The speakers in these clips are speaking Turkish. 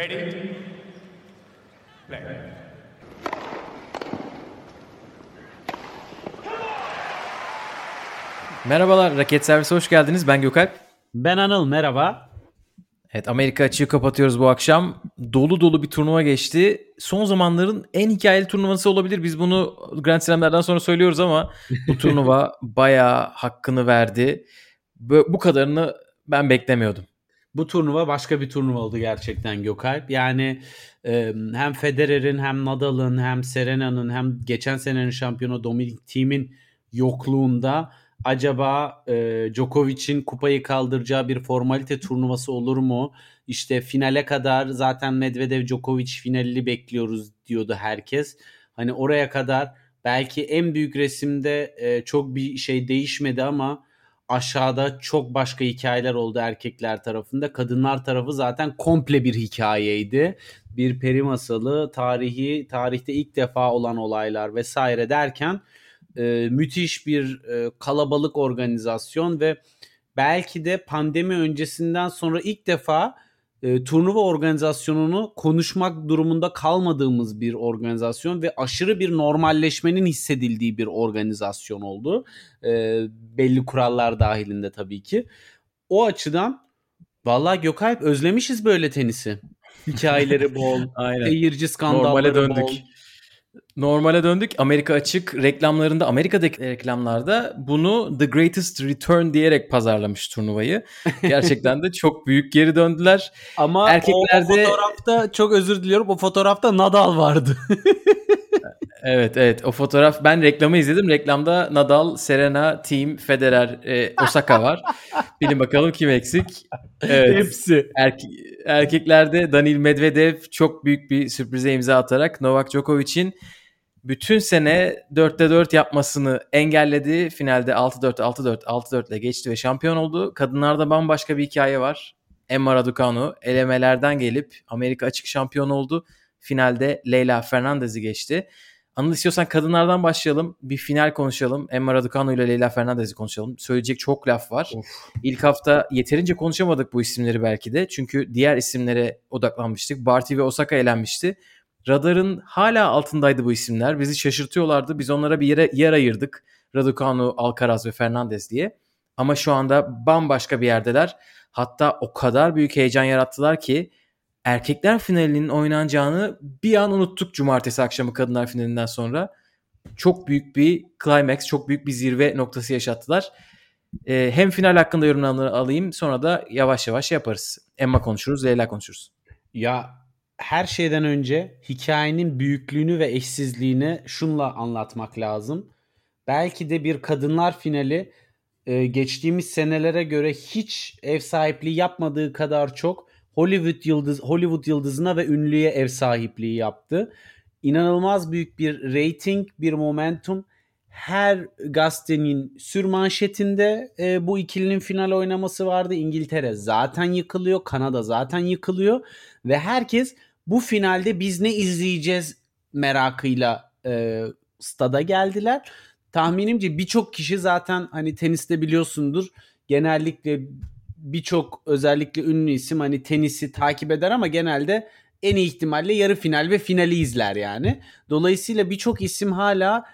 Ready? Play. Merhabalar, Raket Servisi hoş geldiniz. Ben Gökalp. Ben Anıl, merhaba. Evet, Amerika açığı kapatıyoruz bu akşam. Dolu dolu bir turnuva geçti. Son zamanların en hikayeli turnuvası olabilir. Biz bunu Grand Slam'lerden sonra söylüyoruz ama bu turnuva bayağı hakkını verdi. Bu kadarını ben beklemiyordum. Bu turnuva başka bir turnuva oldu gerçekten Gökalp. Yani e, hem Federer'in hem Nadal'ın hem Serena'nın hem geçen senenin şampiyonu Dominic Thiem'in yokluğunda acaba e, Djokovic'in kupayı kaldıracağı bir formalite turnuvası olur mu? İşte finale kadar zaten Medvedev Djokovic finalini bekliyoruz diyordu herkes. Hani oraya kadar belki en büyük resimde e, çok bir şey değişmedi ama aşağıda çok başka hikayeler oldu erkekler tarafında. Kadınlar tarafı zaten komple bir hikayeydi. Bir peri masalı, tarihi, tarihte ilk defa olan olaylar vesaire derken e, müthiş bir e, kalabalık organizasyon ve belki de pandemi öncesinden sonra ilk defa e, turnuva organizasyonunu konuşmak durumunda kalmadığımız bir organizasyon ve aşırı bir normalleşmenin hissedildiği bir organizasyon oldu. E, belli kurallar dahilinde tabii ki. O açıdan vallahi Gökalp özlemişiz böyle tenisi. Hikayeleri bol, seyirci skandalları Normale döndük. bol. Normale döndük. Amerika açık reklamlarında, Amerika'daki reklamlarda bunu The Greatest Return diyerek pazarlamış turnuvayı. Gerçekten de çok büyük geri döndüler. Ama Erkeklerde- o fotoğrafta çok özür diliyorum o fotoğrafta Nadal vardı. Evet evet o fotoğraf ben reklamı izledim. Reklamda Nadal, Serena, Team, Federer, e, Osaka var. Bilin bakalım kim eksik. Evet. Hepsi. Erke- erkeklerde Danil Medvedev çok büyük bir sürprize imza atarak Novak Djokovic'in bütün sene 4'te 4 yapmasını engelledi. Finalde 6-4, 6-4, 6-4 ile geçti ve şampiyon oldu. Kadınlarda bambaşka bir hikaye var. Emma Raducanu elemelerden gelip Amerika açık şampiyon oldu. Finalde Leyla Fernandez'i geçti. Anıl istiyorsan kadınlardan başlayalım. Bir final konuşalım. Emma Raducanu ile Leyla Fernandez'i konuşalım. Söyleyecek çok laf var. Of. İlk hafta yeterince konuşamadık bu isimleri belki de. Çünkü diğer isimlere odaklanmıştık. Barty ve Osaka elenmişti. Radarın hala altındaydı bu isimler. Bizi şaşırtıyorlardı. Biz onlara bir yere yer ayırdık. Raducanu, Alcaraz ve Fernandez diye. Ama şu anda bambaşka bir yerdeler. Hatta o kadar büyük heyecan yarattılar ki erkekler finalinin oynanacağını bir an unuttuk cumartesi akşamı kadınlar finalinden sonra. Çok büyük bir climax, çok büyük bir zirve noktası yaşattılar. Ee, hem final hakkında yorumlarını alayım sonra da yavaş yavaş yaparız. Emma konuşuruz, Leyla konuşuruz. Ya her şeyden önce hikayenin büyüklüğünü ve eşsizliğini şunla anlatmak lazım. Belki de bir kadınlar finali e, geçtiğimiz senelere göre hiç ev sahipliği yapmadığı kadar çok Hollywood yıldız Hollywood yıldızına ve ünlüye ev sahipliği yaptı. İnanılmaz büyük bir rating, bir momentum. Her gazetenin sürmanşetinde e, bu ikilinin final oynaması vardı. İngiltere zaten yıkılıyor, Kanada zaten yıkılıyor ve herkes bu finalde biz ne izleyeceğiz merakıyla e, stada geldiler. Tahminimce birçok kişi zaten hani teniste biliyorsundur genellikle birçok özellikle ünlü isim hani tenisi takip eder ama genelde en iyi ihtimalle yarı final ve finali izler yani. Dolayısıyla birçok isim hala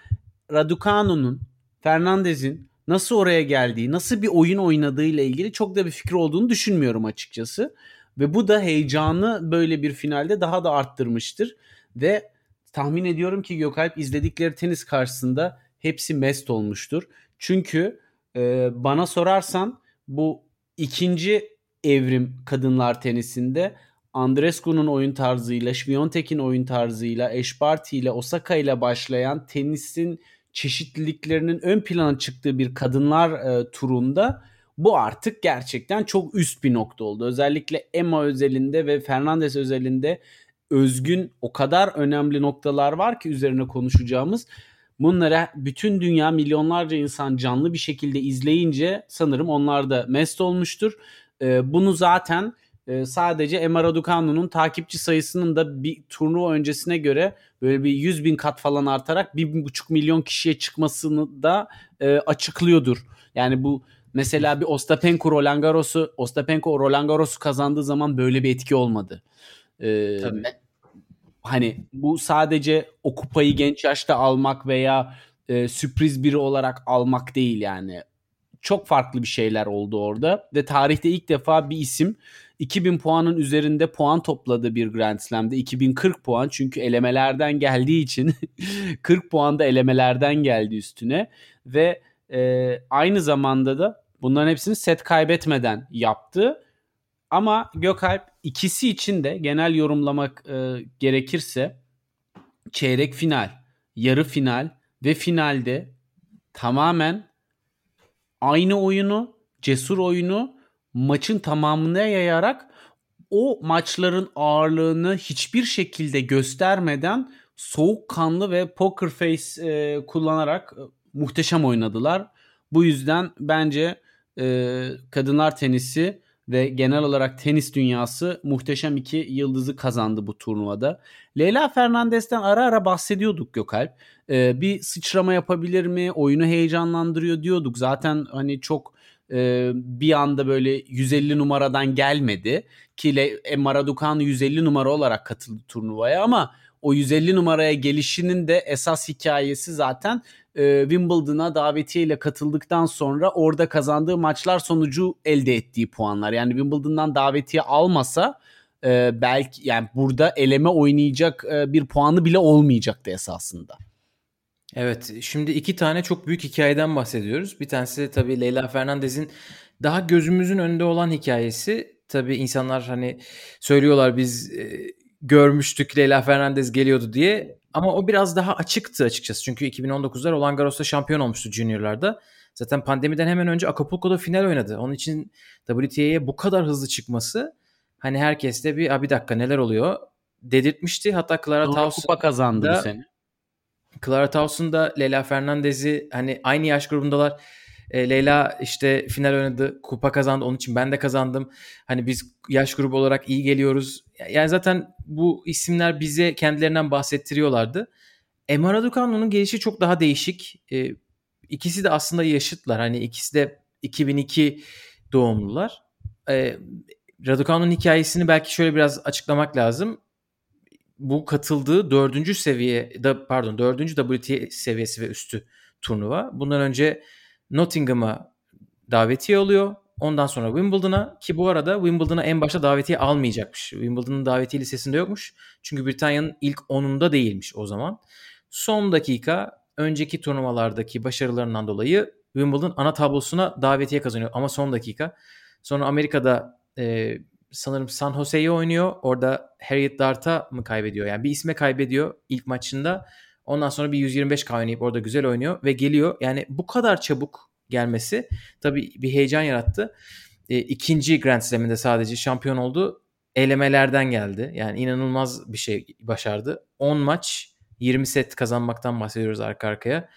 Raducanu'nun, Fernandez'in nasıl oraya geldiği, nasıl bir oyun oynadığı ile ilgili çok da bir fikir olduğunu düşünmüyorum açıkçası. Ve bu da heyecanı böyle bir finalde daha da arttırmıştır. Ve tahmin ediyorum ki Gökalp izledikleri tenis karşısında hepsi mest olmuştur. Çünkü e, bana sorarsan bu ikinci evrim kadınlar tenisinde Andrescu'nun oyun tarzıyla, Świątek'in oyun tarzıyla, Eşbarty ile, Osaka ile başlayan tenisin çeşitliliklerinin ön plana çıktığı bir kadınlar e, turunda bu artık gerçekten çok üst bir nokta oldu. Özellikle Emma özelinde ve Fernandez özelinde özgün o kadar önemli noktalar var ki üzerine konuşacağımız. Bunları bütün dünya milyonlarca insan canlı bir şekilde izleyince sanırım onlar da mest olmuştur. Ee, bunu zaten e, sadece Emma Raducanu'nun takipçi sayısının da bir turnuva öncesine göre böyle bir 100 bin kat falan artarak 1,5 milyon kişiye çıkmasını da e, açıklıyordur. Yani bu mesela bir Ostapenko Roland Garros'u Ostapenko Roland Garros'u kazandığı zaman böyle bir etki olmadı. Ee, Tabii. Hani bu sadece o kupayı genç yaşta almak veya e, sürpriz biri olarak almak değil yani. Çok farklı bir şeyler oldu orada ve tarihte ilk defa bir isim 2000 puanın üzerinde puan topladı bir Grand Slam'de. 2040 puan çünkü elemelerden geldiği için 40 puan da elemelerden geldi üstüne ve e, aynı zamanda da bunların hepsini set kaybetmeden yaptı. Ama Gökalp ikisi için de genel yorumlamak e, gerekirse çeyrek final, yarı final ve finalde tamamen aynı oyunu, cesur oyunu maçın tamamına yayarak o maçların ağırlığını hiçbir şekilde göstermeden soğukkanlı ve poker face e, kullanarak e, muhteşem oynadılar. Bu yüzden bence e, kadınlar tenisi ve genel olarak tenis dünyası muhteşem iki yıldızı kazandı bu turnuvada. Leyla Fernandez'den ara ara bahsediyorduk Gökalp. Ee, bir sıçrama yapabilir mi? Oyunu heyecanlandırıyor diyorduk. Zaten hani çok e, bir anda böyle 150 numaradan gelmedi. Ki Le- Raducanu 150 numara olarak katıldı turnuvaya ama o 150 numaraya gelişinin de esas hikayesi zaten e, Wimbledon'a davetiyeyle katıldıktan sonra orada kazandığı maçlar sonucu elde ettiği puanlar. Yani Wimbledon'dan davetiye almasa e, belki yani burada eleme oynayacak e, bir puanı bile olmayacaktı esasında. Evet, şimdi iki tane çok büyük hikayeden bahsediyoruz. Bir tanesi tabii Leyla Fernandez'in daha gözümüzün önünde olan hikayesi. Tabii insanlar hani söylüyorlar biz e, görmüştük Leyla Fernandez geliyordu diye. Ama o biraz daha açıktı açıkçası. Çünkü 2019'da Roland Garros'ta şampiyon olmuştu juniorlarda. Zaten pandemiden hemen önce Acapulco'da final oynadı. Onun için WTA'ye bu kadar hızlı çıkması hani herkeste bir, "Aa, bir dakika neler oluyor dedirtmişti. Hatta Clara Tauson kupa kazandı da- bu sene. Clara Tauson da Leyla Fernandez'i hani aynı yaş grubundalar. E, Leyla işte final oynadı, kupa kazandı. Onun için ben de kazandım. Hani biz yaş grubu olarak iyi geliyoruz. Yani zaten bu isimler bize kendilerinden bahsettiriyorlardı. Emma Raducanu'nun gelişi çok daha değişik. E, ikisi de aslında yaşıtlar. Hani ikisi de 2002 doğumlular. E, Raducanu'nun hikayesini belki şöyle biraz açıklamak lazım bu katıldığı dördüncü seviye pardon dördüncü WTA seviyesi ve üstü turnuva. Bundan önce Nottingham'a davetiye alıyor. Ondan sonra Wimbledon'a ki bu arada Wimbledon'a en başta davetiye almayacakmış. Wimbledon'ın davetiye listesinde yokmuş. Çünkü Britanya'nın ilk 10'unda değilmiş o zaman. Son dakika önceki turnuvalardaki başarılarından dolayı Wimbledon ana tablosuna davetiye kazanıyor ama son dakika. Sonra Amerika'da e, sanırım San Jose'yi oynuyor. Orada Harriet Dart'a mı kaybediyor? Yani bir isme kaybediyor ilk maçında. Ondan sonra bir 125K oynayıp orada güzel oynuyor ve geliyor. Yani bu kadar çabuk gelmesi tabii bir heyecan yarattı. E, ikinci Grand Slam'inde sadece şampiyon oldu. Elemelerden geldi. Yani inanılmaz bir şey başardı. 10 maç 20 set kazanmaktan bahsediyoruz arka arkaya.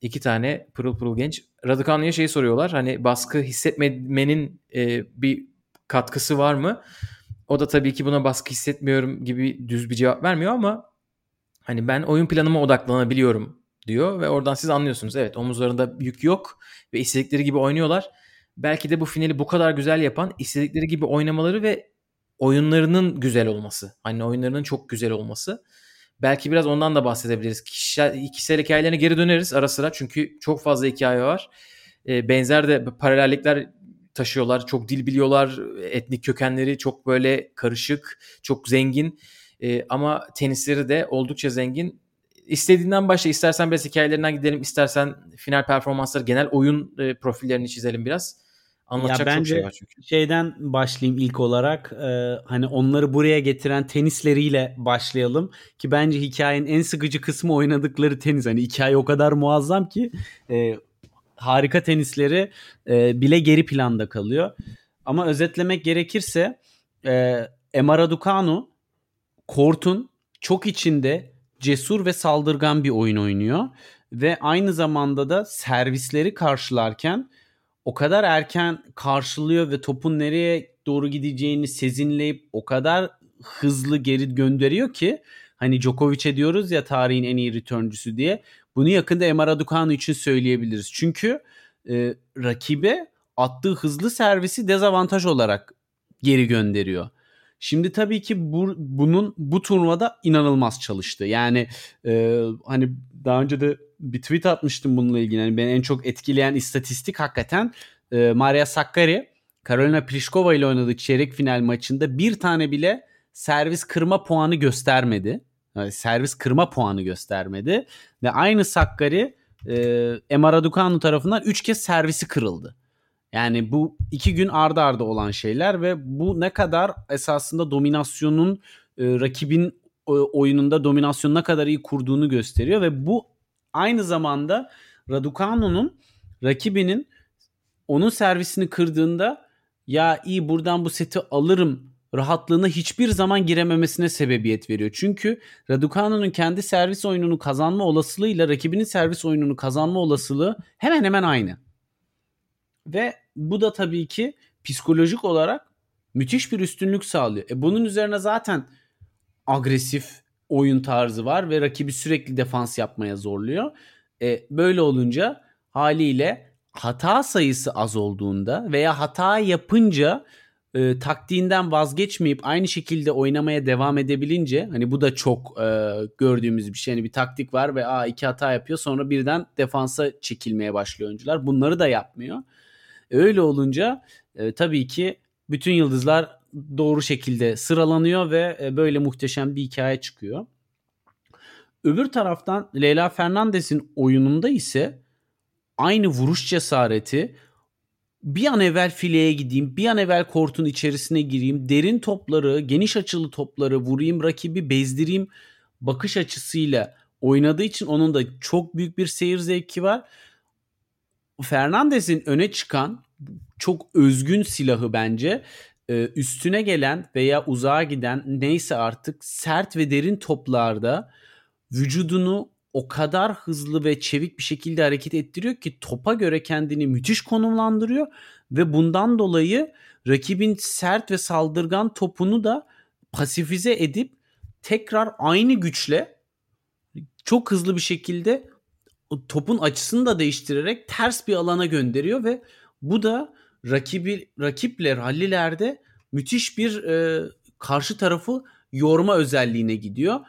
İki tane pırıl pırıl genç. Raducanu'ya şey soruyorlar. Hani baskı hissetmemenin e, bir katkısı var mı? O da tabii ki buna baskı hissetmiyorum gibi düz bir cevap vermiyor ama hani ben oyun planıma odaklanabiliyorum diyor ve oradan siz anlıyorsunuz. Evet omuzlarında yük yok ve istedikleri gibi oynuyorlar. Belki de bu finali bu kadar güzel yapan istedikleri gibi oynamaları ve oyunlarının güzel olması. Hani oyunlarının çok güzel olması. Belki biraz ondan da bahsedebiliriz. Kişisel, kişisel hikayelerine geri döneriz ara sıra çünkü çok fazla hikaye var. E, benzer de paralellikler taşıyorlar. Çok dil biliyorlar. Etnik kökenleri çok böyle karışık, çok zengin. E, ama tenisleri de oldukça zengin. İstediğinden başla. istersen biraz hikayelerinden gidelim. istersen final performansları, genel oyun e, profillerini çizelim biraz. Anlatacak Ya çok bence- şey var çünkü. Şeyden başlayayım ilk olarak. Ee, hani onları buraya getiren tenisleriyle başlayalım. Ki bence hikayenin en sıkıcı kısmı oynadıkları tenis. Hani hikaye o kadar muazzam ki e, harika tenisleri e, bile geri planda kalıyor. Ama özetlemek gerekirse e, Emma Raducanu kortun çok içinde cesur ve saldırgan bir oyun oynuyor. Ve aynı zamanda da servisleri karşılarken o kadar erken karşılıyor ve topun nereye doğru gideceğini sezinleyip o kadar hızlı geri gönderiyor ki hani Djokovic'e diyoruz ya tarihin en iyi returncüsü diye. Bunu yakında Emma Raducanu için söyleyebiliriz. Çünkü e, rakibe attığı hızlı servisi dezavantaj olarak geri gönderiyor. Şimdi tabii ki bu, bunun bu turnuvada inanılmaz çalıştı. Yani e, hani daha önce de bir tweet atmıştım bununla ilgili. Yani beni en çok etkileyen istatistik hakikaten e, Maria Sakkari Karolina Pliskova ile oynadığı çeyrek final maçında bir tane bile servis kırma puanı göstermedi. Yani servis kırma puanı göstermedi. Ve aynı Sakkari e, Emma Raducanu tarafından 3 kez servisi kırıldı. Yani bu iki gün ardı ardı olan şeyler ve bu ne kadar esasında dominasyonun e, rakibin e, oyununda dominasyonu ne kadar iyi kurduğunu gösteriyor ve bu aynı zamanda Raducanu'nun rakibinin onun servisini kırdığında ya iyi buradan bu seti alırım rahatlığına hiçbir zaman girememesine sebebiyet veriyor. Çünkü Raducanu'nun kendi servis oyununu kazanma olasılığıyla rakibinin servis oyununu kazanma olasılığı hemen hemen aynı. Ve bu da tabii ki psikolojik olarak müthiş bir üstünlük sağlıyor. E bunun üzerine zaten agresif oyun tarzı var ve rakibi sürekli defans yapmaya zorluyor. E böyle olunca haliyle hata sayısı az olduğunda veya hata yapınca e, taktiğinden vazgeçmeyip aynı şekilde oynamaya devam edebilince hani bu da çok e, gördüğümüz bir şey. Yani bir taktik var ve a iki hata yapıyor sonra birden defansa çekilmeye başlıyor oyuncular. Bunları da yapmıyor. Öyle olunca e, tabii ki bütün yıldızlar doğru şekilde sıralanıyor ve e, böyle muhteşem bir hikaye çıkıyor. Öbür taraftan Leyla Fernandez'in oyununda ise aynı vuruş cesareti bir an evvel fileye gideyim, bir an evvel kortun içerisine gireyim, derin topları, geniş açılı topları vurayım, rakibi bezdireyim bakış açısıyla oynadığı için onun da çok büyük bir seyir zevki var. Fernandez'in öne çıkan çok özgün silahı bence e, üstüne gelen veya uzağa giden neyse artık sert ve derin toplarda vücudunu o kadar hızlı ve çevik bir şekilde hareket ettiriyor ki topa göre kendini müthiş konumlandırıyor ve bundan dolayı rakibin sert ve saldırgan topunu da pasifize edip tekrar aynı güçle çok hızlı bir şekilde topun açısını da değiştirerek ters bir alana gönderiyor ve bu da rakibi rakiple rallilerde müthiş bir e, karşı tarafı yorma özelliğine gidiyor.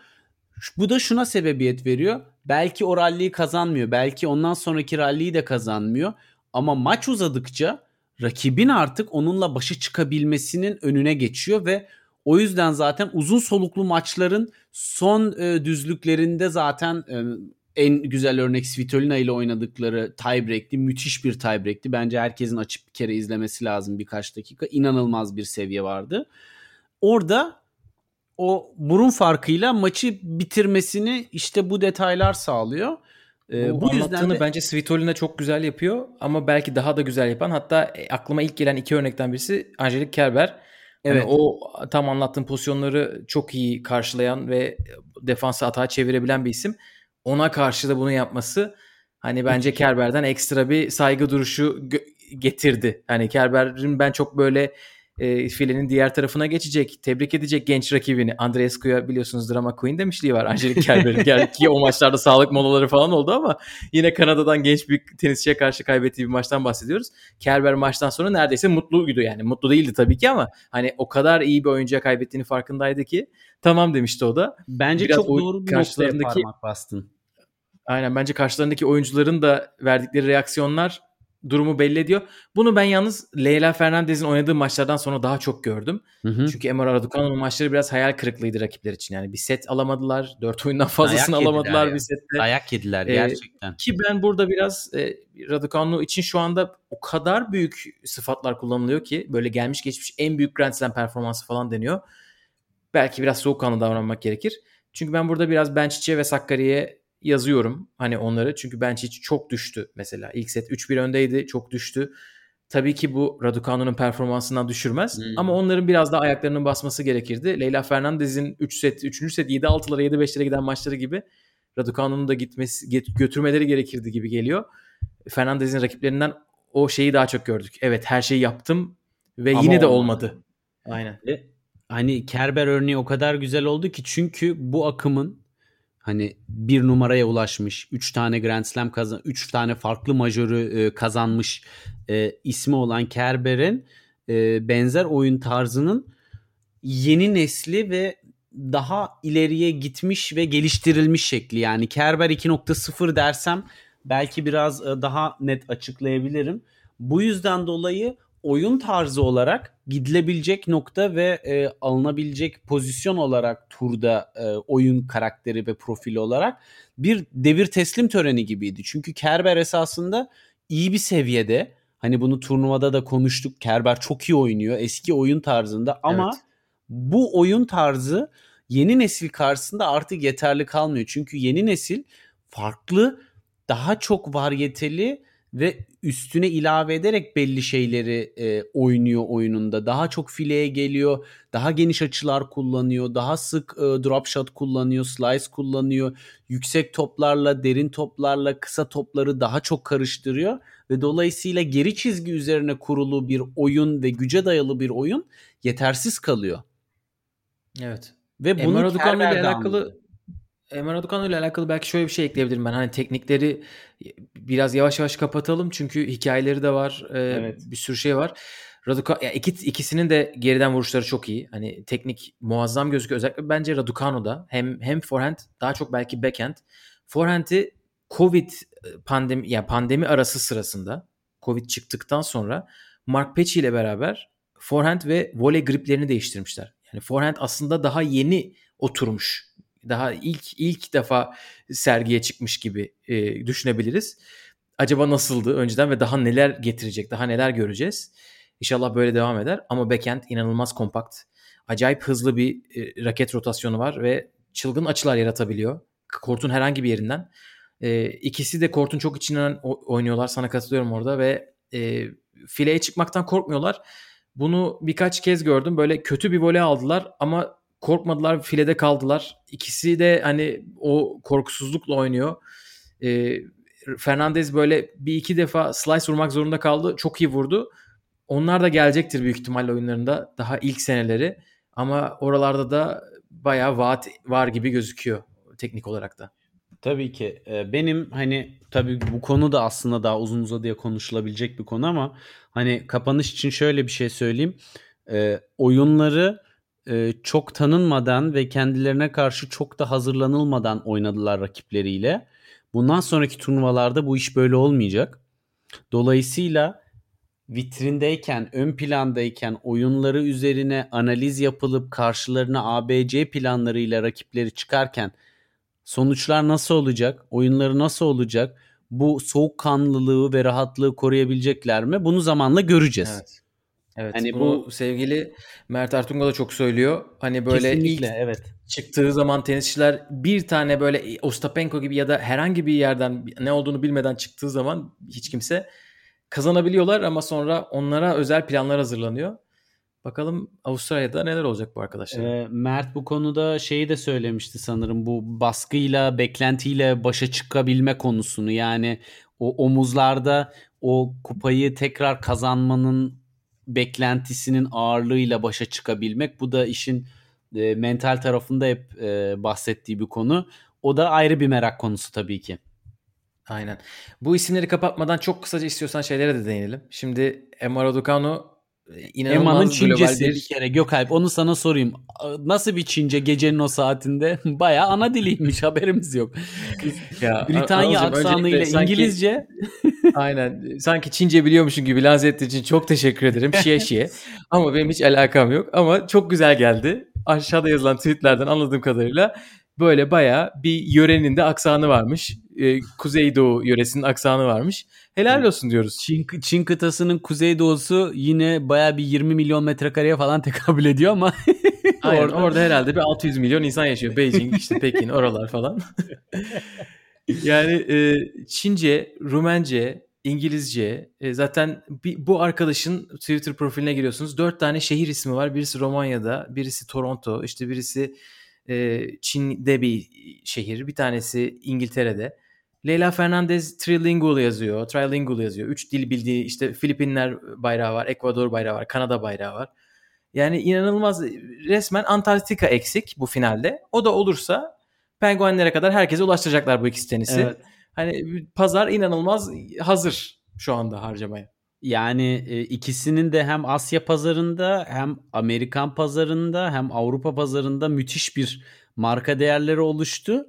Bu da şuna sebebiyet veriyor. Belki o ralliyi kazanmıyor. Belki ondan sonraki ralliyi de kazanmıyor. Ama maç uzadıkça rakibin artık onunla başa çıkabilmesinin önüne geçiyor ve o yüzden zaten uzun soluklu maçların son e, düzlüklerinde zaten e, en güzel örnek Svitolina ile oynadıkları tiebreak'ti. Müthiş bir tiebreak'ti. Bence herkesin açıp bir kere izlemesi lazım birkaç dakika. İnanılmaz bir seviye vardı. Orada o burun farkıyla maçı bitirmesini işte bu detaylar sağlıyor. Ee, bu, bu yüzden de... bence Svitolina çok güzel yapıyor ama belki daha da güzel yapan hatta e, aklıma ilk gelen iki örnekten birisi Angelique Kerber. Hani evet. Yani o tam anlattığım pozisyonları çok iyi karşılayan ve defansı atağa çevirebilen bir isim. Ona karşı da bunu yapması hani bence Kerber'den ekstra bir saygı duruşu getirdi. Hani Kerber'in ben çok böyle e, filenin diğer tarafına geçecek. Tebrik edecek genç rakibini. Andreescu'ya biliyorsunuz drama queen demişliği var. Angelique Kerber'in. ki o maçlarda sağlık molaları falan oldu ama yine Kanada'dan genç bir tenisçiye karşı kaybettiği bir maçtan bahsediyoruz. Kerber maçtan sonra neredeyse mutluydu yani. Mutlu değildi tabii ki ama hani o kadar iyi bir oyuncuya kaybettiğini farkındaydı ki tamam demişti o da. Bence Biraz çok doğru bir noktaya parmak bastın. Aynen bence karşılarındaki oyuncuların da verdikleri reaksiyonlar durumu belli ediyor. Bunu ben yalnız Leyla Fernandez'in oynadığı maçlardan sonra daha çok gördüm. Hı hı. Çünkü Emre Raducanu'nun maçları biraz hayal kırıklığıydı rakipler için. Yani bir set alamadılar. Dört oyundan fazlasını Dayak alamadılar bir sette. Dayak yediler ee, gerçekten. Ki ben burada biraz e, Raducanu için şu anda o kadar büyük sıfatlar kullanılıyor ki böyle gelmiş geçmiş en büyük Grand Slam performansı falan deniyor. Belki biraz soğukkanlı davranmak gerekir. Çünkü ben burada biraz Benchic'e ve Sakkari'ye yazıyorum hani onları. Çünkü bence hiç çok düştü mesela. İlk set 3-1 öndeydi çok düştü. Tabii ki bu Raducanu'nun performansından düşürmez. Hmm. Ama onların biraz daha ayaklarının basması gerekirdi. Leyla Fernandez'in 3 set, 3. set 7-6'lara 7-5'lere giden maçları gibi Raducanu'nun da gitmesi götürmeleri gerekirdi gibi geliyor. Fernandez'in rakiplerinden o şeyi daha çok gördük. Evet her şeyi yaptım ve Ama yine de olmadı. Aynen. Hani Kerber örneği o kadar güzel oldu ki çünkü bu akımın hani bir numaraya ulaşmış, 3 tane Grand Slam kazan, 3 tane farklı majörü e, kazanmış e, ismi olan Kerber'in e, benzer oyun tarzının yeni nesli ve daha ileriye gitmiş ve geliştirilmiş şekli. Yani Kerber 2.0 dersem belki biraz e, daha net açıklayabilirim. Bu yüzden dolayı oyun tarzı olarak gidilebilecek nokta ve e, alınabilecek pozisyon olarak turda e, oyun karakteri ve profili olarak bir devir teslim töreni gibiydi. Çünkü Kerber esasında iyi bir seviyede. Hani bunu turnuvada da konuştuk. Kerber çok iyi oynuyor. Eski oyun tarzında ama evet. bu oyun tarzı yeni nesil karşısında artık yeterli kalmıyor. Çünkü yeni nesil farklı, daha çok varyeteli ve üstüne ilave ederek belli şeyleri e, oynuyor oyununda. Daha çok fileye geliyor, daha geniş açılar kullanıyor, daha sık e, drop shot kullanıyor, slice kullanıyor. Yüksek toplarla, derin toplarla kısa topları daha çok karıştırıyor ve dolayısıyla geri çizgi üzerine kurulu bir oyun ve güce dayalı bir oyun yetersiz kalıyor. Evet. Ve bunu Emre ile alakalı Emre Raducanu ile alakalı belki şöyle bir şey ekleyebilirim ben. Hani teknikleri biraz yavaş yavaş kapatalım çünkü hikayeleri de var. E, evet. Bir sürü şey var. Raducanu ya iki, ikisinin de geriden vuruşları çok iyi. Hani teknik muazzam gözüküyor. Özellikle bence Raducanu'da hem hem forehand daha çok belki backhand. Forehand'i Covid pandemi ya yani pandemi arası sırasında Covid çıktıktan sonra Mark Pecci ile beraber forehand ve voley griplerini değiştirmişler. Yani forehand aslında daha yeni oturmuş. Daha ilk ilk defa sergiye çıkmış gibi e, düşünebiliriz. Acaba nasıldı önceden ve daha neler getirecek, daha neler göreceğiz. İnşallah böyle devam eder ama backhand inanılmaz kompakt. Acayip hızlı bir e, raket rotasyonu var ve çılgın açılar yaratabiliyor. Kortun herhangi bir yerinden. E, ikisi de kortun çok içinden oynuyorlar. Sana katılıyorum orada ve e, fileye çıkmaktan korkmuyorlar. Bunu birkaç kez gördüm. Böyle kötü bir voley aldılar ama korkmadılar filede kaldılar. İkisi de hani o korkusuzlukla oynuyor. E, Fernandez böyle bir iki defa slice vurmak zorunda kaldı. Çok iyi vurdu. Onlar da gelecektir büyük ihtimalle oyunlarında. Daha ilk seneleri. Ama oralarda da bayağı vaat var gibi gözüküyor teknik olarak da. Tabii ki. Benim hani tabii bu konu da aslında daha uzun uzadıya konuşulabilecek bir konu ama hani kapanış için şöyle bir şey söyleyeyim. oyunları çok tanınmadan ve kendilerine karşı çok da hazırlanılmadan oynadılar rakipleriyle. Bundan sonraki turnuvalarda bu iş böyle olmayacak. Dolayısıyla vitrindeyken, ön plandayken oyunları üzerine analiz yapılıp karşılarına ABC planlarıyla rakipleri çıkarken Sonuçlar nasıl olacak? Oyunları nasıl olacak? Bu soğukkanlılığı ve rahatlığı koruyabilecekler mi? Bunu zamanla göreceğiz. Evet. Evet. Hani bunu bu sevgili Mert Artunga da çok söylüyor. Hani böyle ilk evet. çıktığı zaman tenisçiler bir tane böyle Ostapenko gibi ya da herhangi bir yerden ne olduğunu bilmeden çıktığı zaman hiç kimse kazanabiliyorlar ama sonra onlara özel planlar hazırlanıyor. Bakalım Avustralya'da neler olacak bu arkadaşlar. E, Mert bu konuda şeyi de söylemişti sanırım bu baskıyla beklentiyle başa çıkabilme konusunu yani o omuzlarda o kupayı tekrar kazanmanın beklentisinin ağırlığıyla başa çıkabilmek bu da işin e, mental tarafında hep e, bahsettiği bir konu. O da ayrı bir merak konusu tabii ki. Aynen. Bu isimleri kapatmadan çok kısaca istiyorsan şeylere de değinelim. Şimdi Emma Raducanu Emma'nın Çincesi bir... bir kere Gökalp onu sana sorayım. Nasıl bir Çince gecenin o saatinde? Baya ana diliymiş haberimiz yok. ya, Britanya aksanıyla sanki, İngilizce. aynen sanki Çince biliyormuşum gibi lanse ettiğin için çok teşekkür ederim. Şiye şiye. Ama benim hiç alakam yok. Ama çok güzel geldi. Aşağıda yazılan tweetlerden anladığım kadarıyla böyle baya bir yörenin de aksanı varmış. Ee, Kuzeydoğu yöresinin aksanı varmış. Helal olsun diyoruz. Çin, Çin kıtasının kuzeydoğusu yine baya bir 20 milyon metrekareye falan tekabül ediyor ama Aynen, orada, orada herhalde bir 600 milyon insan yaşıyor. Beijing, işte Pekin, oralar falan. yani e, Çince, Rumence, İngilizce e, zaten bir, bu arkadaşın Twitter profiline giriyorsunuz. Dört tane şehir ismi var. Birisi Romanya'da, birisi Toronto, işte birisi e, Çin'de bir şehir, bir tanesi İngiltere'de. Leyla Fernandez trilingual yazıyor, trilingual yazıyor. Üç dil bildiği işte Filipinler bayrağı var, Ekvador bayrağı var, Kanada bayrağı var. Yani inanılmaz resmen Antarktika eksik bu finalde. O da olursa penguenlere kadar herkese ulaştıracaklar bu ikisi tenisi. Evet. Hani pazar inanılmaz hazır şu anda harcamaya. Yani e, ikisinin de hem Asya pazarında hem Amerikan pazarında hem Avrupa pazarında müthiş bir marka değerleri oluştu.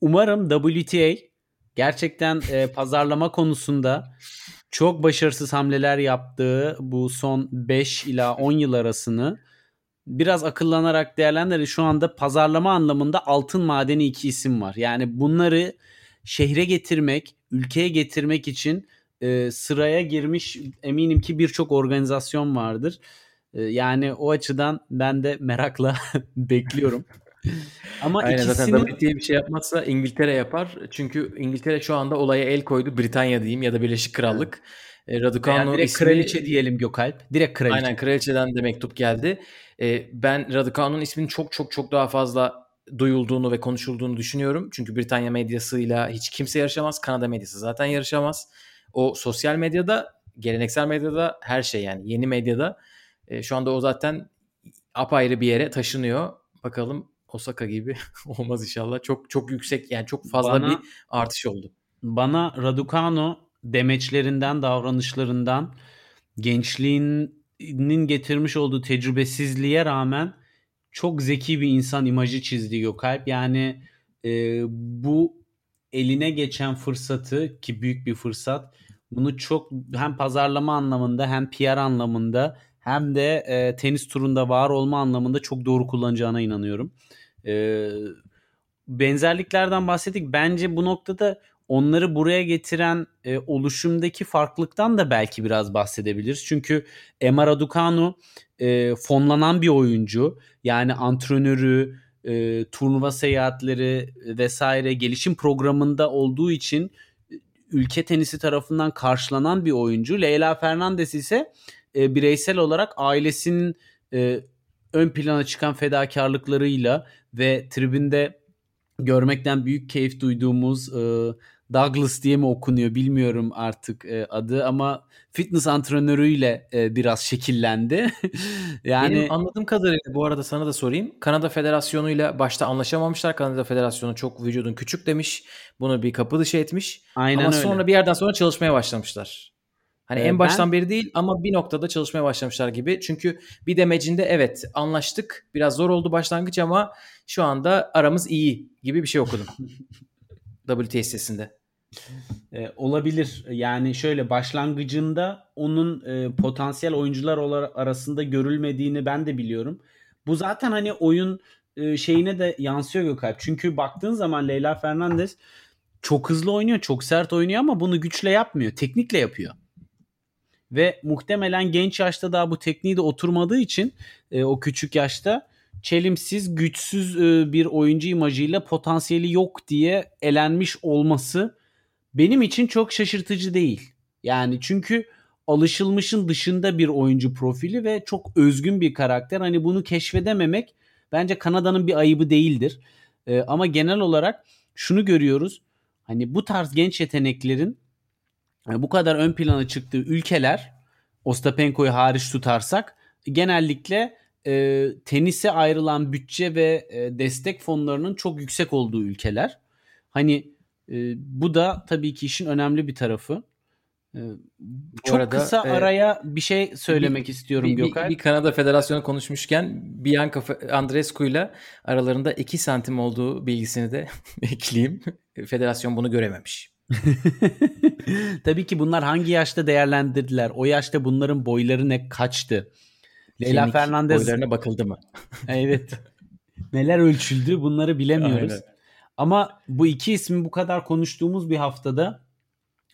Umarım WTA gerçekten e, pazarlama konusunda çok başarısız hamleler yaptığı bu son 5 ila 10 yıl arasını biraz akıllanarak değerlendirir. Şu anda pazarlama anlamında altın madeni iki isim var. Yani bunları şehre getirmek, ülkeye getirmek için e, sıraya girmiş eminim ki birçok organizasyon vardır. E, yani o açıdan ben de merakla bekliyorum. Ama Aynen ikisinin... zaten WTA bir şey yapmazsa İngiltere yapar. Çünkü İngiltere şu anda olaya el koydu. Britanya diyeyim ya da Birleşik Krallık. Evet. Raducanu direkt ismi... kraliçe diyelim Gökalp. Direkt kraliçe. Aynen kraliçeden de mektup geldi. E, ben Raducanu'nun isminin çok çok çok daha fazla duyulduğunu ve konuşulduğunu düşünüyorum. Çünkü Britanya medyasıyla hiç kimse yarışamaz. Kanada medyası zaten yarışamaz. O sosyal medyada, geleneksel medyada her şey yani yeni medyada e, şu anda o zaten apayrı bir yere taşınıyor. Bakalım Osaka gibi olmaz inşallah. Çok çok yüksek yani çok fazla bana, bir artış oldu. Bana Raducanu demeçlerinden, davranışlarından, gençliğinin getirmiş olduğu tecrübesizliğe rağmen çok zeki bir insan imajı çizdi Gökalp. Yani e, bu eline geçen fırsatı ki büyük bir fırsat bunu çok hem pazarlama anlamında hem PR anlamında hem de e, tenis turunda var olma anlamında çok doğru kullanacağına inanıyorum. E, benzerliklerden bahsettik. Bence bu noktada onları buraya getiren e, oluşumdaki farklılıktan da belki biraz bahsedebiliriz. Çünkü Emma Raducanu e, fonlanan bir oyuncu. Yani antrenörü, e, turnuva seyahatleri vesaire gelişim programında olduğu için ülke tenisi tarafından karşılanan bir oyuncu. Leyla Fernandez ise e, bireysel olarak ailesinin e, ön plana çıkan fedakarlıklarıyla ve tribünde görmekten büyük keyif duyduğumuz e, Douglas diye mi okunuyor bilmiyorum artık e, adı ama fitness antrenörüyle e, biraz şekillendi. yani Benim anladığım kadarıyla bu arada sana da sorayım. Kanada Federasyonu ile başta anlaşamamışlar. Kanada Federasyonu çok vücudun küçük demiş. Bunu bir kapı dışı etmiş. Aynen ama öyle. sonra bir yerden sonra çalışmaya başlamışlar. Hani ee, en baştan ben... beri değil ama bir noktada çalışmaya başlamışlar gibi. Çünkü bir demecinde evet anlaştık. Biraz zor oldu başlangıç ama şu anda aramız iyi gibi bir şey okudum. Sitesinde. Ee, olabilir. Yani şöyle başlangıcında onun e, potansiyel oyuncular arasında görülmediğini ben de biliyorum. Bu zaten hani oyun e, şeyine de yansıyor Gökalp. Çünkü baktığın zaman Leyla Fernandez çok hızlı oynuyor, çok sert oynuyor ama bunu güçle yapmıyor. Teknikle yapıyor. Ve muhtemelen genç yaşta daha bu tekniği de oturmadığı için e, o küçük yaşta çelimsiz, güçsüz e, bir oyuncu imajıyla potansiyeli yok diye elenmiş olması benim için çok şaşırtıcı değil. Yani çünkü alışılmışın dışında bir oyuncu profili ve çok özgün bir karakter. Hani bunu keşfedememek bence Kanada'nın bir ayıbı değildir. Ee, ama genel olarak şunu görüyoruz. Hani bu tarz genç yeteneklerin e, bu kadar ön plana çıktığı ülkeler Ostapenko'yu hariç tutarsak genellikle e, tenise ayrılan bütçe ve e, destek fonlarının çok yüksek olduğu ülkeler. Hani e, bu da tabii ki işin önemli bir tarafı. E, çok arada, kısa e, araya bir şey söylemek bir, istiyorum bir, Gökay. Bir, bir Kanada Federasyonu konuşmuşken Bianca Andreescu ile aralarında 2 santim olduğu bilgisini de ekleyeyim. Federasyon bunu görememiş. Tabii ki bunlar hangi yaşta değerlendirdiler? O yaşta bunların boyları ne kaçtı? Leyla Kemik Fernandez boylarına bakıldı mı? evet. Neler ölçüldü bunları bilemiyoruz. Aynen. Ama bu iki ismi bu kadar konuştuğumuz bir haftada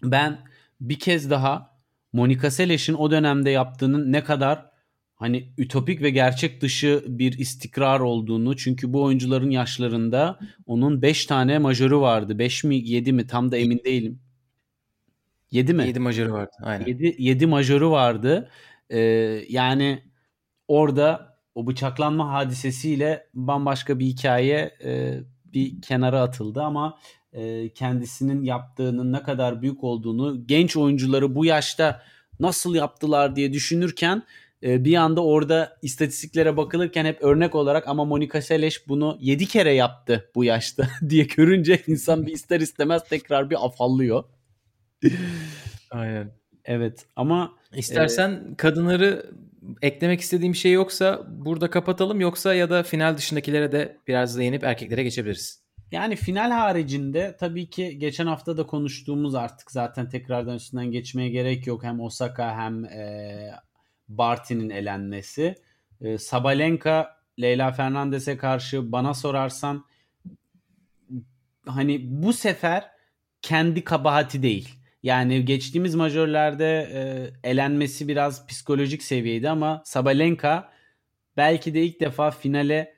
ben bir kez daha Monica Seles'in o dönemde yaptığının ne kadar hani ütopik ve gerçek dışı bir istikrar olduğunu çünkü bu oyuncuların yaşlarında onun 5 tane majörü vardı. 5 mi 7 mi tam da emin değilim. 7 mi? 7 majörü vardı. Aynen. 7, 7 majörü vardı. Ee, yani orada o bıçaklanma hadisesiyle bambaşka bir hikaye e, bir kenara atıldı ama e, kendisinin yaptığının ne kadar büyük olduğunu genç oyuncuları bu yaşta nasıl yaptılar diye düşünürken e, bir anda orada istatistiklere bakılırken hep örnek olarak ama Monika Seles bunu 7 kere yaptı bu yaşta diye görünce insan bir ister istemez tekrar bir afallıyor. Aynen. Evet ama İstersen e, kadınları eklemek istediğim bir şey yoksa burada kapatalım yoksa ya da final dışındakilere de biraz değinip erkeklere geçebiliriz. Yani final haricinde tabii ki geçen hafta da konuştuğumuz artık zaten tekrardan üstünden geçmeye gerek yok. Hem Osaka hem e, Barty'nin elenmesi. E, Sabalenka Leyla Fernandez'e karşı bana sorarsan hani bu sefer kendi kabahati değil. Yani geçtiğimiz majörlerde e, elenmesi biraz psikolojik seviyeydi ama Sabalenka belki de ilk defa finale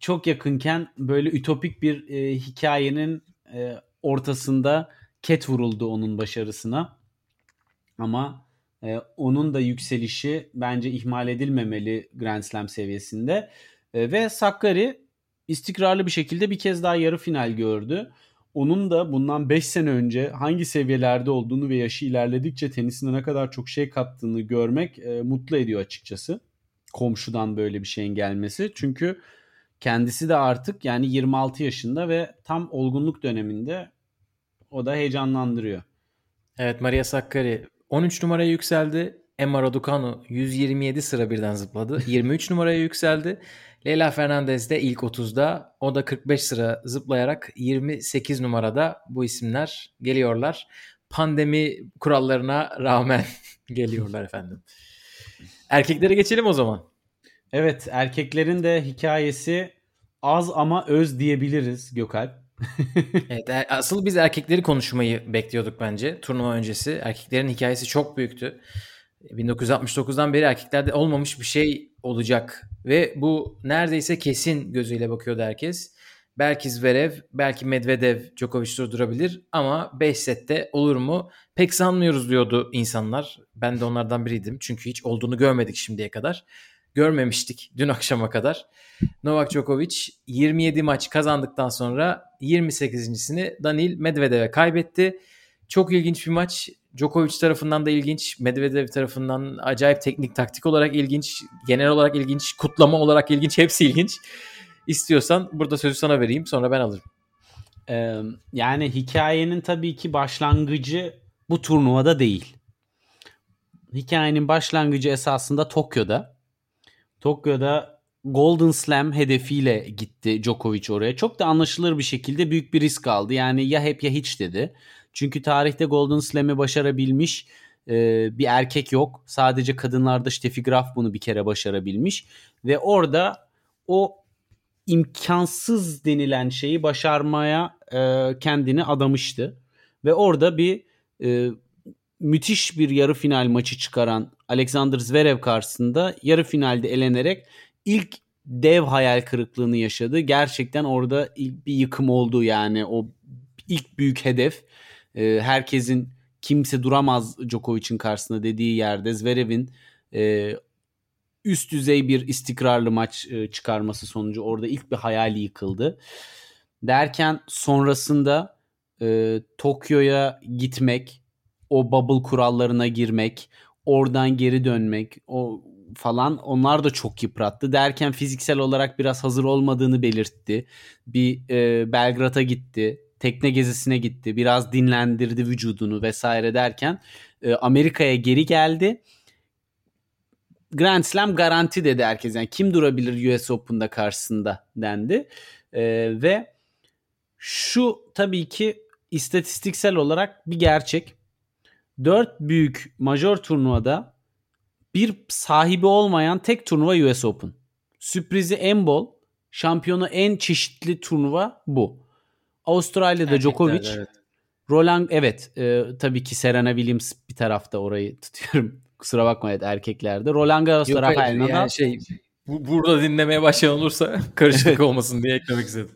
çok yakınken böyle ütopik bir e, hikayenin e, ortasında ket vuruldu onun başarısına. Ama e, onun da yükselişi bence ihmal edilmemeli Grand Slam seviyesinde. E, ve Sakkari istikrarlı bir şekilde bir kez daha yarı final gördü. Onun da bundan 5 sene önce hangi seviyelerde olduğunu ve yaşı ilerledikçe tenisine ne kadar çok şey kattığını görmek e, mutlu ediyor açıkçası. Komşudan böyle bir şeyin gelmesi. Çünkü kendisi de artık yani 26 yaşında ve tam olgunluk döneminde o da heyecanlandırıyor. Evet Maria Sakkari 13 numaraya yükseldi. Emma Raducanu 127 sıra birden zıpladı. 23 numaraya yükseldi. Leyla Fernandez de ilk 30'da. O da 45 sıra zıplayarak 28 numarada bu isimler geliyorlar. Pandemi kurallarına rağmen geliyorlar efendim. Erkeklere geçelim o zaman. Evet erkeklerin de hikayesi az ama öz diyebiliriz Gökalp. evet, e, asıl biz erkekleri konuşmayı bekliyorduk bence turnuva öncesi. Erkeklerin hikayesi çok büyüktü. 1969'dan beri erkeklerde olmamış bir şey olacak ve bu neredeyse kesin gözüyle bakıyordu herkes. Belki Zverev, belki Medvedev Djokovic durdurabilir ama 5 sette olur mu? Pek sanmıyoruz diyordu insanlar. Ben de onlardan biriydim. Çünkü hiç olduğunu görmedik şimdiye kadar. Görmemiştik dün akşama kadar. Novak Djokovic 27 maç kazandıktan sonra 28.sini Danil Medvedev'e kaybetti. Çok ilginç bir maç. Djokovic tarafından da ilginç, Medvedev tarafından acayip teknik taktik olarak ilginç, genel olarak ilginç, kutlama olarak ilginç, hepsi ilginç. İstiyorsan burada sözü sana vereyim sonra ben alırım. Ee, yani hikayenin tabii ki başlangıcı bu turnuvada değil. Hikayenin başlangıcı esasında Tokyo'da. Tokyo'da Golden Slam hedefiyle gitti Djokovic oraya. Çok da anlaşılır bir şekilde büyük bir risk aldı. Yani ya hep ya hiç dedi. Çünkü tarihte Golden Slam'i başarabilmiş e, bir erkek yok. Sadece kadınlarda Steffi Graf bunu bir kere başarabilmiş. Ve orada o imkansız denilen şeyi başarmaya e, kendini adamıştı. Ve orada bir e, müthiş bir yarı final maçı çıkaran Alexander Zverev karşısında yarı finalde elenerek ilk dev hayal kırıklığını yaşadı. Gerçekten orada ilk bir yıkım oldu yani o ilk büyük hedef e, herkesin kimse duramaz Djokovic'in karşısında dediği yerde Zverev'in e, üst düzey bir istikrarlı maç e, çıkarması sonucu orada ilk bir hayali yıkıldı. Derken sonrasında e, Tokyo'ya gitmek, o bubble kurallarına girmek, oradan geri dönmek, o falan onlar da çok yıprattı. Derken fiziksel olarak biraz hazır olmadığını belirtti. Bir e, Belgrad'a gitti tekne gezisine gitti. Biraz dinlendirdi vücudunu vesaire derken e, Amerika'ya geri geldi. Grand Slam garanti dedi herkes. Yani kim durabilir US Open'da karşısında dendi. E, ve şu tabii ki istatistiksel olarak bir gerçek. Dört büyük major turnuvada bir sahibi olmayan tek turnuva US Open. Sürprizi en bol, şampiyonu en çeşitli turnuva bu. Avustralya'da Erkekler, Djokovic. Evet. Roland evet e, tabii ki Serena Williams bir tarafta orayı tutuyorum. Kusura bakma evet erkeklerde. Roland Garros Yok, Rafael Nadal. Yani şey bu, burada dinlemeye başlayan olursa karışıklık olmasın diye eklemek istedim.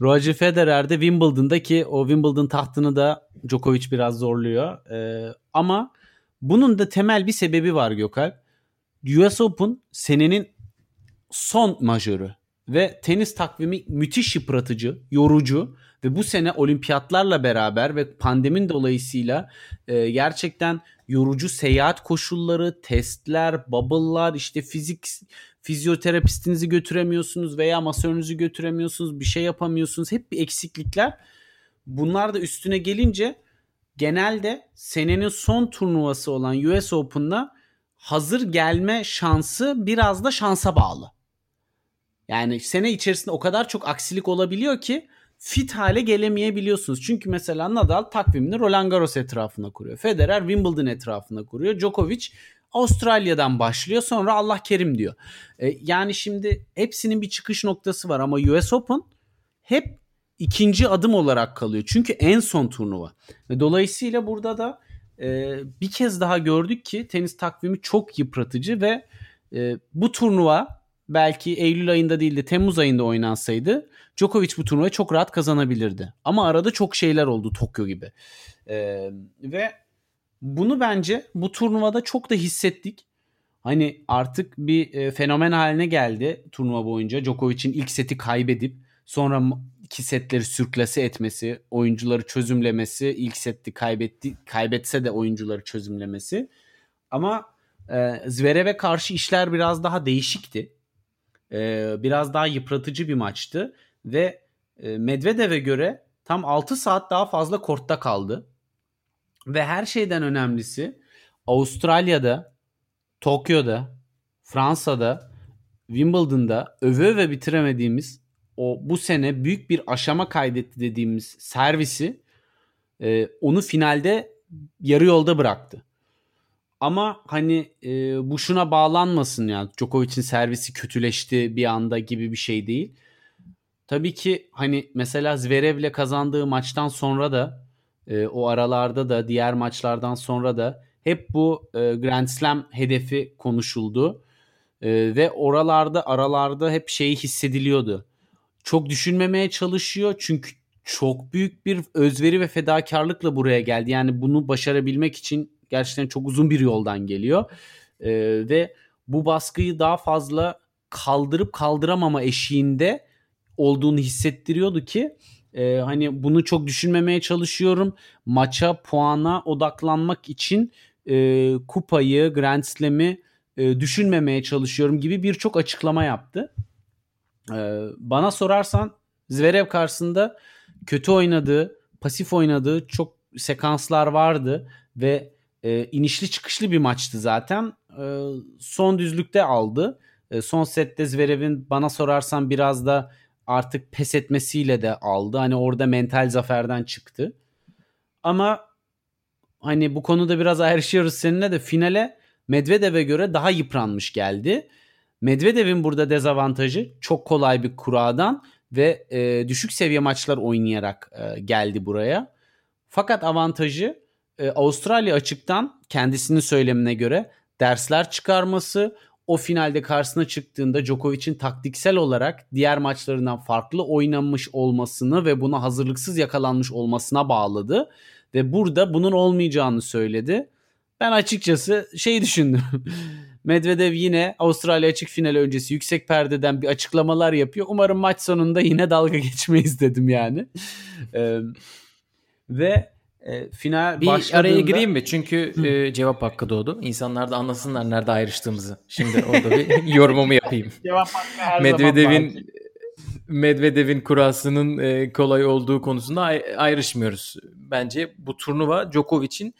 Roger Federer de Wimbledon'da ki o Wimbledon tahtını da Djokovic biraz zorluyor. Ee, ama bunun da temel bir sebebi var Gökalp. US Open senenin son majörü ve tenis takvimi müthiş yıpratıcı, yorucu ve bu sene olimpiyatlarla beraber ve pandemin dolayısıyla e, gerçekten yorucu seyahat koşulları, testler, bubble'lar, işte fizik fizyoterapistinizi götüremiyorsunuz veya masörünüzü götüremiyorsunuz, bir şey yapamıyorsunuz. Hep bir eksiklikler. Bunlar da üstüne gelince genelde senenin son turnuvası olan US Open'da hazır gelme şansı biraz da şansa bağlı. Yani sene içerisinde o kadar çok aksilik olabiliyor ki fit hale gelemeyebiliyorsunuz. Çünkü mesela Nadal takvimini Roland Garros etrafına kuruyor. Federer Wimbledon etrafına kuruyor. Djokovic Avustralya'dan başlıyor sonra Allah kerim diyor. E, yani şimdi hepsinin bir çıkış noktası var ama US Open hep ikinci adım olarak kalıyor. Çünkü en son turnuva. Ve dolayısıyla burada da e, bir kez daha gördük ki tenis takvimi çok yıpratıcı ve e, bu turnuva belki Eylül ayında değil de Temmuz ayında oynansaydı Djokovic bu turnuvayı çok rahat kazanabilirdi. Ama arada çok şeyler oldu Tokyo gibi. E, ve bunu bence bu turnuvada çok da hissettik. Hani artık bir e, fenomen haline geldi turnuva boyunca. Djokovic'in ilk seti kaybedip sonra iki setleri sürklase etmesi, oyuncuları çözümlemesi, ilk seti kaybetti, kaybetse de oyuncuları çözümlemesi. Ama e, Zverev'e karşı işler biraz daha değişikti. E, biraz daha yıpratıcı bir maçtı ve e, Medvedev'e göre tam 6 saat daha fazla kortta kaldı. Ve her şeyden önemlisi Avustralya'da, Tokyo'da, Fransa'da, Wimbledon'da öve öve bitiremediğimiz o bu sene büyük bir aşama kaydetti dediğimiz servisi e, onu finalde yarı yolda bıraktı. Ama hani e, bu şuna bağlanmasın yani Djokovic'in servisi kötüleşti bir anda gibi bir şey değil. Tabii ki hani mesela Zverev'le kazandığı maçtan sonra da e, o aralarda da diğer maçlardan sonra da hep bu e, Grand Slam hedefi konuşuldu. E, ve oralarda aralarda hep şeyi hissediliyordu çok düşünmemeye çalışıyor çünkü çok büyük bir özveri ve fedakarlıkla buraya geldi. Yani bunu başarabilmek için gerçekten çok uzun bir yoldan geliyor. Ee, ve bu baskıyı daha fazla kaldırıp kaldıramama eşiğinde olduğunu hissettiriyordu ki e, hani bunu çok düşünmemeye çalışıyorum. Maça, puana odaklanmak için e, kupayı, Grand Slam'i e, düşünmemeye çalışıyorum gibi birçok açıklama yaptı. Ee, bana sorarsan Zverev karşısında kötü oynadığı, pasif oynadığı çok sekanslar vardı ve e, inişli çıkışlı bir maçtı zaten. E, son düzlükte aldı. E, son sette Zverev'in bana sorarsan biraz da artık pes etmesiyle de aldı. Hani orada mental zaferden çıktı. Ama hani bu konuda biraz ayrışıyoruz seninle de finale Medvedev'e göre daha yıpranmış geldi. Medvedev'in burada dezavantajı çok kolay bir kuradan ve e, düşük seviye maçlar oynayarak e, geldi buraya. Fakat avantajı e, Avustralya açıktan kendisinin söylemine göre dersler çıkarması, o finalde karşısına çıktığında Djokovic'in taktiksel olarak diğer maçlarından farklı oynamış olmasını ve buna hazırlıksız yakalanmış olmasına bağladı ve burada bunun olmayacağını söyledi. Ben açıkçası şey düşündüm. Medvedev yine Avustralya açık finali öncesi yüksek perdeden bir açıklamalar yapıyor. Umarım maç sonunda yine dalga geçmeyiz dedim yani. Ee, ve e, final bir başladığında... araya gireyim mi? Çünkü e, cevap hakkı doğdu. İnsanlar da anlasınlar nerede ayrıştığımızı. Şimdi orada bir yorumumu yapayım. cevap hakkı her Medvedev'in Medvedev'in kurasının e, kolay olduğu konusunda ayrışmıyoruz. Bence bu turnuva Djokovic'in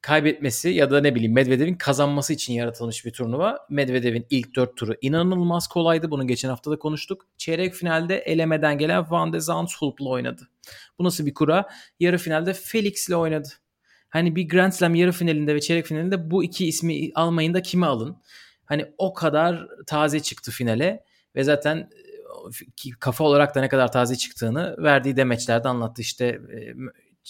kaybetmesi ya da ne bileyim Medvedev'in kazanması için yaratılmış bir turnuva. Medvedev'in ilk dört turu inanılmaz kolaydı. Bunu geçen hafta da konuştuk. Çeyrek finalde elemeden gelen Van de Zandschulp'la oynadı. Bu nasıl bir kura? Yarı finalde Felix'le oynadı. Hani bir Grand Slam yarı finalinde ve çeyrek finalinde bu iki ismi almayın da kimi alın? Hani o kadar taze çıktı finale ve zaten e, kafa olarak da ne kadar taze çıktığını verdiği demeçlerde anlattı. İşte e,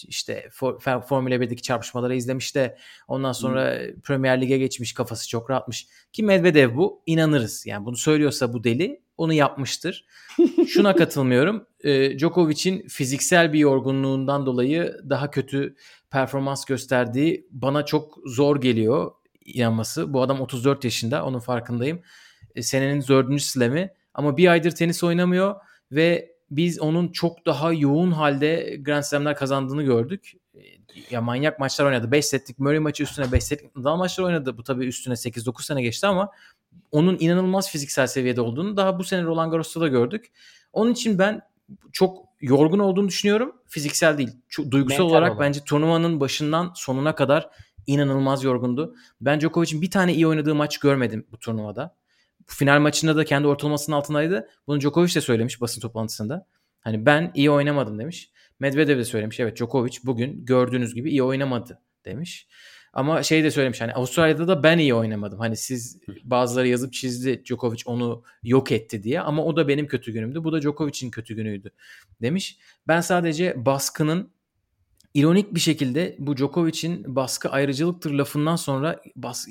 işte For, Formula 1'deki çarpışmaları izlemiş de ondan sonra hmm. Premier Lig'e geçmiş kafası çok rahatmış. Ki Medvedev bu inanırız. Yani bunu söylüyorsa bu deli onu yapmıştır. Şuna katılmıyorum. E, Djokovic'in fiziksel bir yorgunluğundan dolayı daha kötü performans gösterdiği bana çok zor geliyor inanması. Bu adam 34 yaşında onun farkındayım. E, senenin dördüncü slam'i ama bir aydır tenis oynamıyor ve biz onun çok daha yoğun halde Grand Slam'ler kazandığını gördük. Ya manyak maçlar oynadı. 5 setlik Murray maçı üstüne 5 setlik Nadal maçlar oynadı. Bu tabii üstüne 8-9 sene geçti ama onun inanılmaz fiziksel seviyede olduğunu daha bu sene Roland Garros'ta da gördük. Onun için ben çok yorgun olduğunu düşünüyorum. Fiziksel değil. Şu, duygusal Mental olarak olarak. bence turnuvanın başından sonuna kadar inanılmaz yorgundu. Ben Djokovic'in bir tane iyi oynadığı maç görmedim bu turnuvada. Final maçında da kendi ortalamasının altındaydı. Bunu Djokovic de söylemiş basın toplantısında. Hani ben iyi oynamadım demiş. Medvedev de söylemiş. Evet Djokovic bugün gördüğünüz gibi iyi oynamadı demiş. Ama şey de söylemiş hani Avustralya'da da ben iyi oynamadım. Hani siz bazıları yazıp çizdi Djokovic onu yok etti diye ama o da benim kötü günümdü. Bu da Djokovic'in kötü günüydü demiş. Ben sadece baskının ironik bir şekilde bu Djokovic'in baskı ayrıcalıktır lafından sonra bas,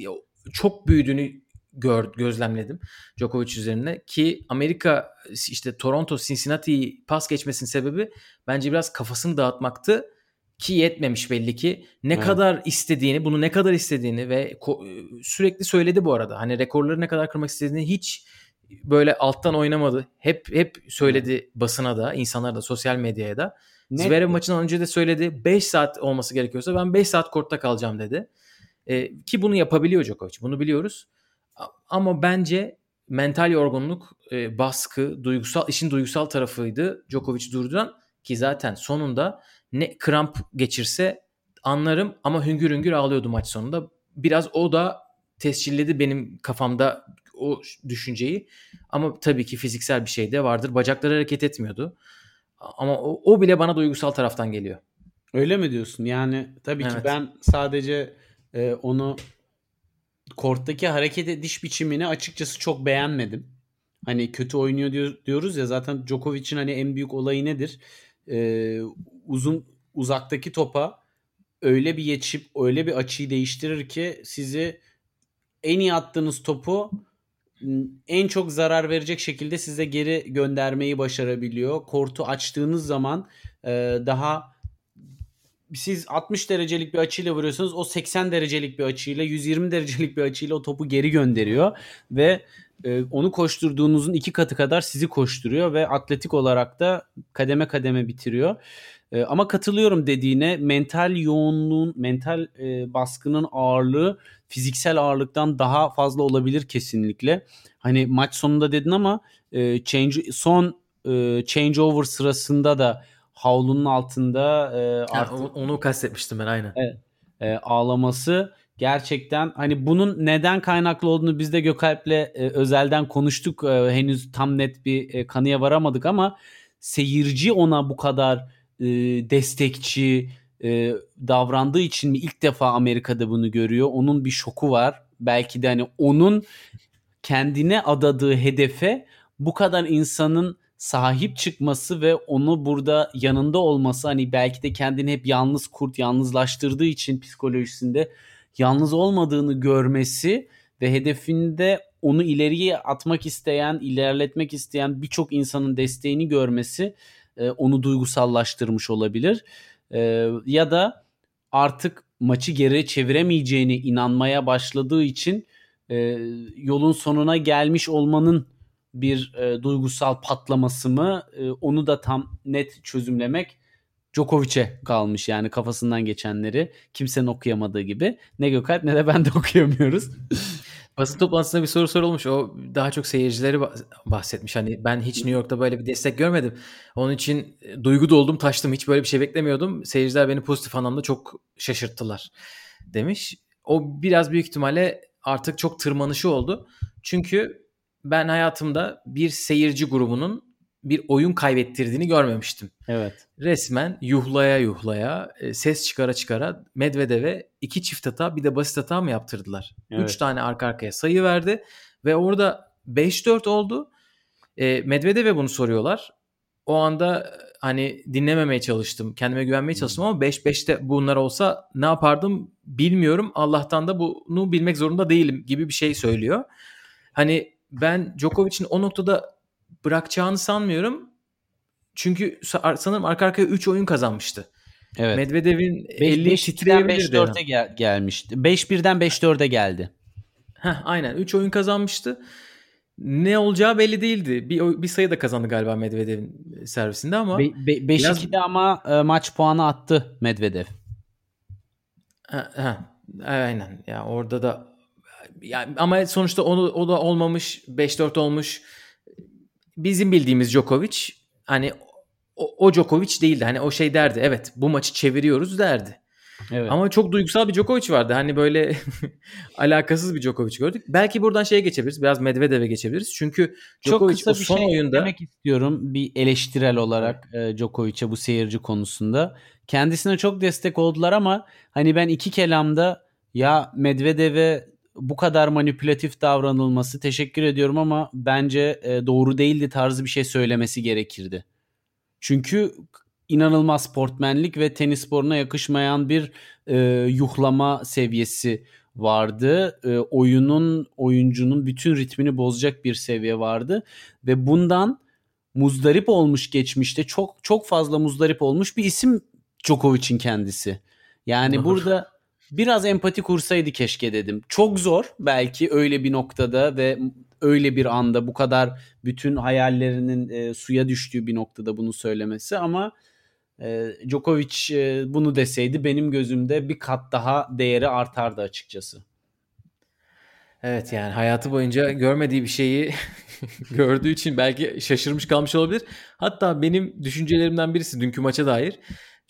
çok büyüdüğünü gör, gözlemledim Djokovic üzerine ki Amerika işte Toronto Cincinnati'yi pas geçmesinin sebebi bence biraz kafasını dağıtmaktı ki yetmemiş belli ki. Ne Evet. kadar istediğini, bunu ne kadar istediğini ve ko- sürekli söyledi bu arada. Hani rekorları ne kadar kırmak istediğini hiç böyle alttan oynamadı. Hep hep söyledi basına da, insanlara da, sosyal medyaya da. Zverev maçından önce de söyledi 5 saat olması gerekiyorsa ben 5 saat kortta kalacağım dedi. E, ki bunu yapabiliyor Djokovic. Bunu biliyoruz. Ama bence mental yorgunluk, e, baskı, duygusal işin duygusal tarafıydı Djokovic durduran ki zaten sonunda ne kramp geçirse anlarım ama hüngür hüngür ağlıyordu maç sonunda. Biraz o da tescilledi benim kafamda o düşünceyi. Ama tabii ki fiziksel bir şey de vardır. Bacakları hareket etmiyordu. Ama o, o bile bana duygusal taraftan geliyor. Öyle mi diyorsun? Yani tabii ki Evet. ben sadece e, onu korttaki hareket ediş biçimini açıkçası çok beğenmedim. Hani kötü oynuyor diyor- diyoruz ya zaten Djokovic'in hani en büyük olayı nedir? Ee, uzun uzaktaki topa öyle bir geçip öyle bir açıyı değiştirir ki sizi en iyi attığınız topu en çok zarar verecek şekilde size geri göndermeyi başarabiliyor. Kortu açtığınız zaman e, daha siz 60 derecelik bir açıyla vuruyorsunuz. O 80 derecelik bir açıyla 120 derecelik bir açıyla o topu geri gönderiyor ve e, onu koşturduğunuzun iki katı kadar sizi koşturuyor ve atletik olarak da kademe kademe bitiriyor. E, ama katılıyorum dediğine mental yoğunluğun, mental e, baskının ağırlığı fiziksel ağırlıktan daha fazla olabilir kesinlikle. Hani maç sonunda dedin ama e, change son e, changeover sırasında da havlunun altında e, Yani artık onu, onu kastetmiştim ben aynen. e, ağlaması gerçekten hani bunun neden kaynaklı olduğunu biz de Gökalp'le e, özelden konuştuk. E, henüz tam net bir e, kanıya varamadık ama seyirci ona bu kadar e, destekçi e, davrandığı için mi ilk defa Amerika'da bunu görüyor? Onun bir şoku var. Belki de hani onun kendine adadığı hedefe bu kadar insanın sahip çıkması ve onu burada yanında olması hani belki de kendini hep yalnız kurt yalnızlaştırdığı için psikolojisinde yalnız olmadığını görmesi ve hedefinde onu ileriye atmak isteyen, ilerletmek isteyen birçok insanın desteğini görmesi e, onu duygusallaştırmış olabilir. E, ya da artık maçı geri çeviremeyeceğini inanmaya başladığı için e, yolun sonuna gelmiş olmanın bir e, duygusal patlaması mı e, onu da tam net çözümlemek Djokovic'e kalmış yani kafasından geçenleri kimsenin okuyamadığı gibi ne Gökalp ne de ben de okuyamıyoruz. Basın toplantısında bir soru sorulmuş. O daha çok seyircileri bah- bahsetmiş. Hani ben hiç New York'ta böyle bir destek görmedim. Onun için e, duygu doldum taştım. Hiç böyle bir şey beklemiyordum. Seyirciler beni pozitif anlamda çok şaşırttılar demiş. O biraz büyük ihtimalle artık çok tırmanışı oldu. Çünkü ben hayatımda bir seyirci grubunun bir oyun kaybettirdiğini görmemiştim. Evet. Resmen yuhlaya yuhlaya, e, ses çıkara çıkara Medvedev'e iki çift hata bir de basit hata mı yaptırdılar? Evet. Üç tane arka arkaya sayı verdi ve orada 5-4 oldu. E, Medvedev'e bunu soruyorlar. O anda e, hani dinlememeye çalıştım. Kendime güvenmeye çalıştım ama 5-5'te bunlar olsa ne yapardım bilmiyorum. Allah'tan da bunu bilmek zorunda değilim gibi bir şey söylüyor. Hani ben Djokovic'in o noktada bırakacağını sanmıyorum. Çünkü sa- sanırım arka arkaya 3 oyun kazanmıştı. Evet. Medvedev'in 5 50 5'ten titreyebilirdi. 5-4'e gel- gelmişti. 5-1'den 5-4'e geldi. Heh, aynen 3 oyun kazanmıştı. Ne olacağı belli değildi. Bir, bir sayı da kazandı galiba Medvedev'in servisinde ama Be- be- 5-2'de ama e, maç puanı attı Medvedev. Ha, ha, aynen ya orada da ya ama sonuçta onu o da olmamış 5-4 olmuş. Bizim bildiğimiz Djokovic hani o, o Djokovic değildi. Hani o şey derdi. Evet bu maçı çeviriyoruz derdi. Evet. Ama çok duygusal bir Djokovic vardı. Hani böyle alakasız bir Djokovic gördük. Belki buradan şeye geçebiliriz. Biraz Medvedev'e geçebiliriz. Çünkü Djokovic çok kısa o son şey oyunda demek istiyorum bir eleştirel olarak e, Djokovic'e bu seyirci konusunda. Kendisine çok destek oldular ama hani ben iki kelamda ya Medvedev'e bu kadar manipülatif davranılması teşekkür ediyorum ama bence e, doğru değildi tarzı bir şey söylemesi gerekirdi. Çünkü inanılmaz sportmenlik ve tenis sporuna yakışmayan bir e, yuhlama seviyesi vardı. E, oyunun oyuncunun bütün ritmini bozacak bir seviye vardı ve bundan muzdarip olmuş geçmişte çok çok fazla muzdarip olmuş bir isim Djokovic'in kendisi. Yani burada biraz empati kursaydı keşke dedim. Çok zor belki öyle bir noktada ve öyle bir anda bu kadar bütün hayallerinin e, suya düştüğü bir noktada bunu söylemesi ama e, Djokovic e, bunu deseydi benim gözümde bir kat daha değeri artardı açıkçası. Evet yani hayatı boyunca görmediği bir şeyi gördüğü için belki şaşırmış kalmış olabilir. Hatta benim düşüncelerimden birisi dünkü maça dair.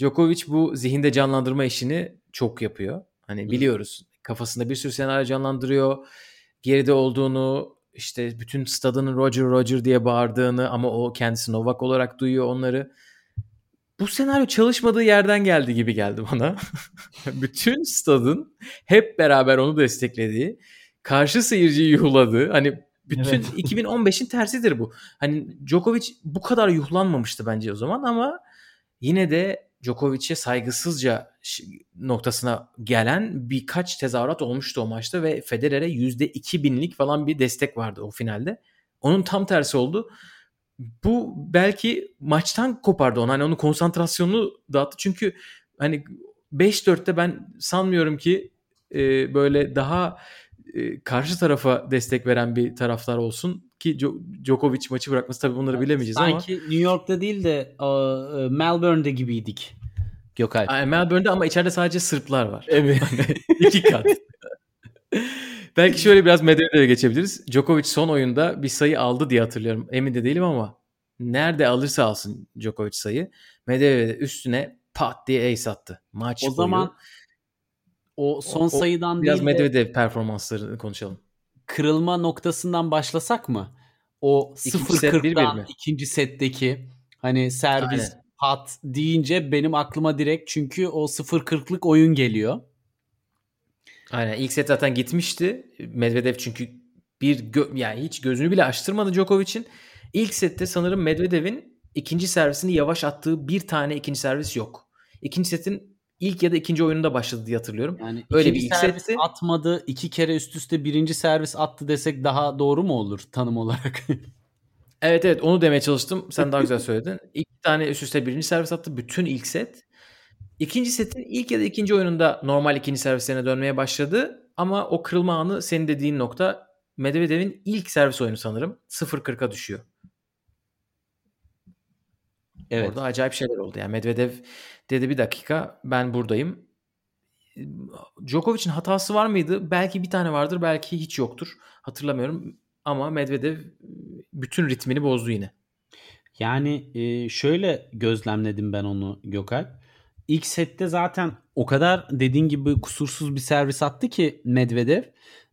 Djokovic bu zihinde canlandırma işini çok yapıyor. Hani biliyoruz kafasında bir sürü senaryo canlandırıyor. Geride olduğunu işte bütün stadının Roger Roger diye bağırdığını ama o kendisi Novak olarak duyuyor onları. Bu senaryo çalışmadığı yerden geldi gibi geldi bana. bütün stadın hep beraber onu desteklediği, karşı seyirciyi yuhladığı, hani bütün evet. 2015'in tersidir bu. Hani Djokovic bu kadar yuhlanmamıştı bence o zaman ama yine de Djokovic'e saygısızca noktasına gelen birkaç tezahürat olmuştu o maçta ve Federer'e %2000'lik falan bir destek vardı o finalde. Onun tam tersi oldu. Bu belki maçtan kopardı onu. Hani onun konsantrasyonunu dağıttı. Çünkü hani 5-4'te ben sanmıyorum ki e, böyle daha e, karşı tarafa destek veren bir taraftar olsun ki Djokovic maçı bırakması tabii bunları bilemeyeceğiz Sanki ama. Sanki New York'ta değil de uh, Melbourne'de gibiydik. Gökalp. Yani Melbourne'de ama içeride sadece Sırplar var. Evet. İki kat. Belki şöyle biraz Medvedev'e geçebiliriz. Djokovic son oyunda bir sayı aldı diye hatırlıyorum. Emin de değilim ama nerede alırsa alsın Djokovic sayı. Medvedev üstüne pat diye ace attı. Maç o boyu. zaman o son o, sayıdan biraz değil Medvedev de performanslarını konuşalım. Kırılma noktasından başlasak mı? O 0-40'dan ikinci setteki hani servis Aynen. pat deyince benim aklıma direkt çünkü o 0-40'lık oyun geliyor. Aynen ilk set zaten gitmişti. Medvedev çünkü bir gö- yani hiç gözünü bile açtırmadı Djokovic'in. İlk sette sanırım Medvedev'in ikinci servisini yavaş attığı bir tane ikinci servis yok. İkinci setin ilk ya da ikinci oyununda başladı diye hatırlıyorum. Yani Öyle bir ilk servis setti. atmadı. iki kere üst üste birinci servis attı desek daha doğru mu olur tanım olarak? evet evet onu demeye çalıştım. Sen daha güzel söyledin. İki tane üst üste birinci servis attı. Bütün ilk set. İkinci setin ilk ya da ikinci oyununda normal ikinci servislerine dönmeye başladı. Ama o kırılma anı senin dediğin nokta Medvedev'in ilk servis oyunu sanırım 0-40'a düşüyor. Evet. Orada acayip şeyler oldu. Yani Medvedev dedi bir dakika ben buradayım. Djokovic'in hatası var mıydı? Belki bir tane vardır, belki hiç yoktur. Hatırlamıyorum. Ama Medvedev bütün ritmini bozdu yine. Yani şöyle gözlemledim ben onu Gökalp. İlk sette zaten o kadar dediğin gibi kusursuz bir servis attı ki Medvedev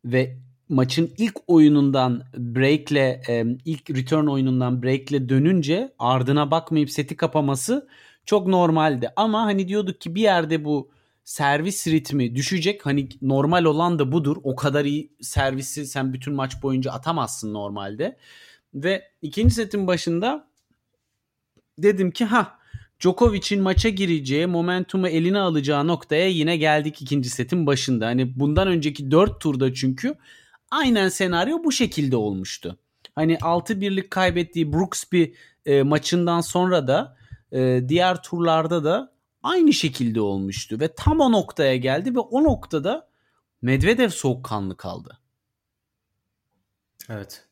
ve maçın ilk oyunundan breakle ilk return oyunundan breakle dönünce ardına bakmayıp seti kapaması çok normaldi. Ama hani diyorduk ki bir yerde bu servis ritmi düşecek. Hani normal olan da budur. O kadar iyi servisi sen bütün maç boyunca atamazsın normalde. Ve ikinci setin başında dedim ki ha Djokovic'in maça gireceği, momentumu eline alacağı noktaya yine geldik ikinci setin başında. Hani bundan önceki 4 turda çünkü aynen senaryo bu şekilde olmuştu. Hani 6-1'lik kaybettiği Brooksby e, maçından sonra da e, diğer turlarda da aynı şekilde olmuştu ve tam o noktaya geldi ve o noktada Medvedev soğukkanlı kaldı. Evet.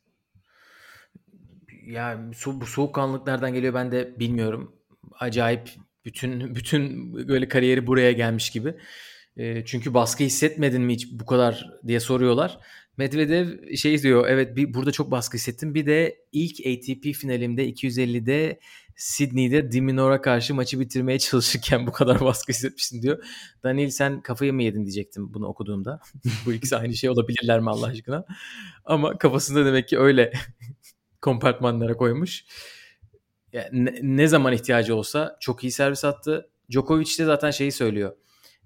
Ya bu soğukkanlılık nereden geliyor ben de bilmiyorum. Acayip bütün bütün böyle kariyeri buraya gelmiş gibi. E, çünkü baskı hissetmedin mi hiç bu kadar diye soruyorlar. Medvedev şey diyor evet bir, burada çok baskı hissettim. Bir de ilk ATP finalimde 250'de Sydney'de Diminor'a karşı maçı bitirmeye çalışırken bu kadar baskı hissetmişsin diyor. Daniel sen kafayı mı yedin diyecektim bunu okuduğumda. bu ikisi aynı şey olabilirler mi Allah aşkına? Ama kafasında demek ki öyle kompartmanlara koymuş. Yani ne zaman ihtiyacı olsa çok iyi servis attı. Djokovic de zaten şeyi söylüyor.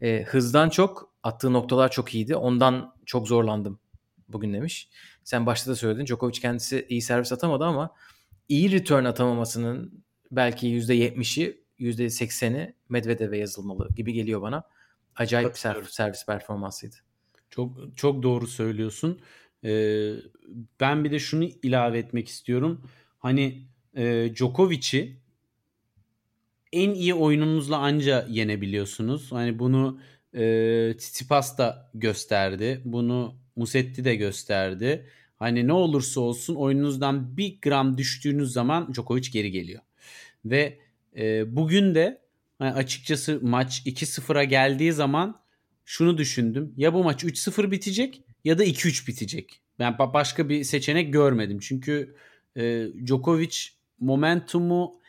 E, hızdan çok attığı noktalar çok iyiydi. Ondan çok zorlandım bugün demiş. Sen başta da söyledin. Djokovic kendisi iyi servis atamadı ama iyi return atamamasının belki %70'i %80'i Medvedev'e yazılmalı gibi geliyor bana. Acayip servis, servis performansıydı. Çok çok doğru söylüyorsun. Ee, ben bir de şunu ilave etmek istiyorum. Hani e, Djokovic'i en iyi oyununuzla anca yenebiliyorsunuz. Hani bunu e, Tsitsipas da gösterdi. Bunu Musetti de gösterdi. Hani ne olursa olsun oyununuzdan bir gram düştüğünüz zaman Djokovic geri geliyor. Ve e, bugün de hani açıkçası maç 2-0'a geldiği zaman şunu düşündüm. Ya bu maç 3-0 bitecek ya da 2-3 bitecek. Ben başka bir seçenek görmedim. Çünkü e, Djokovic momentumu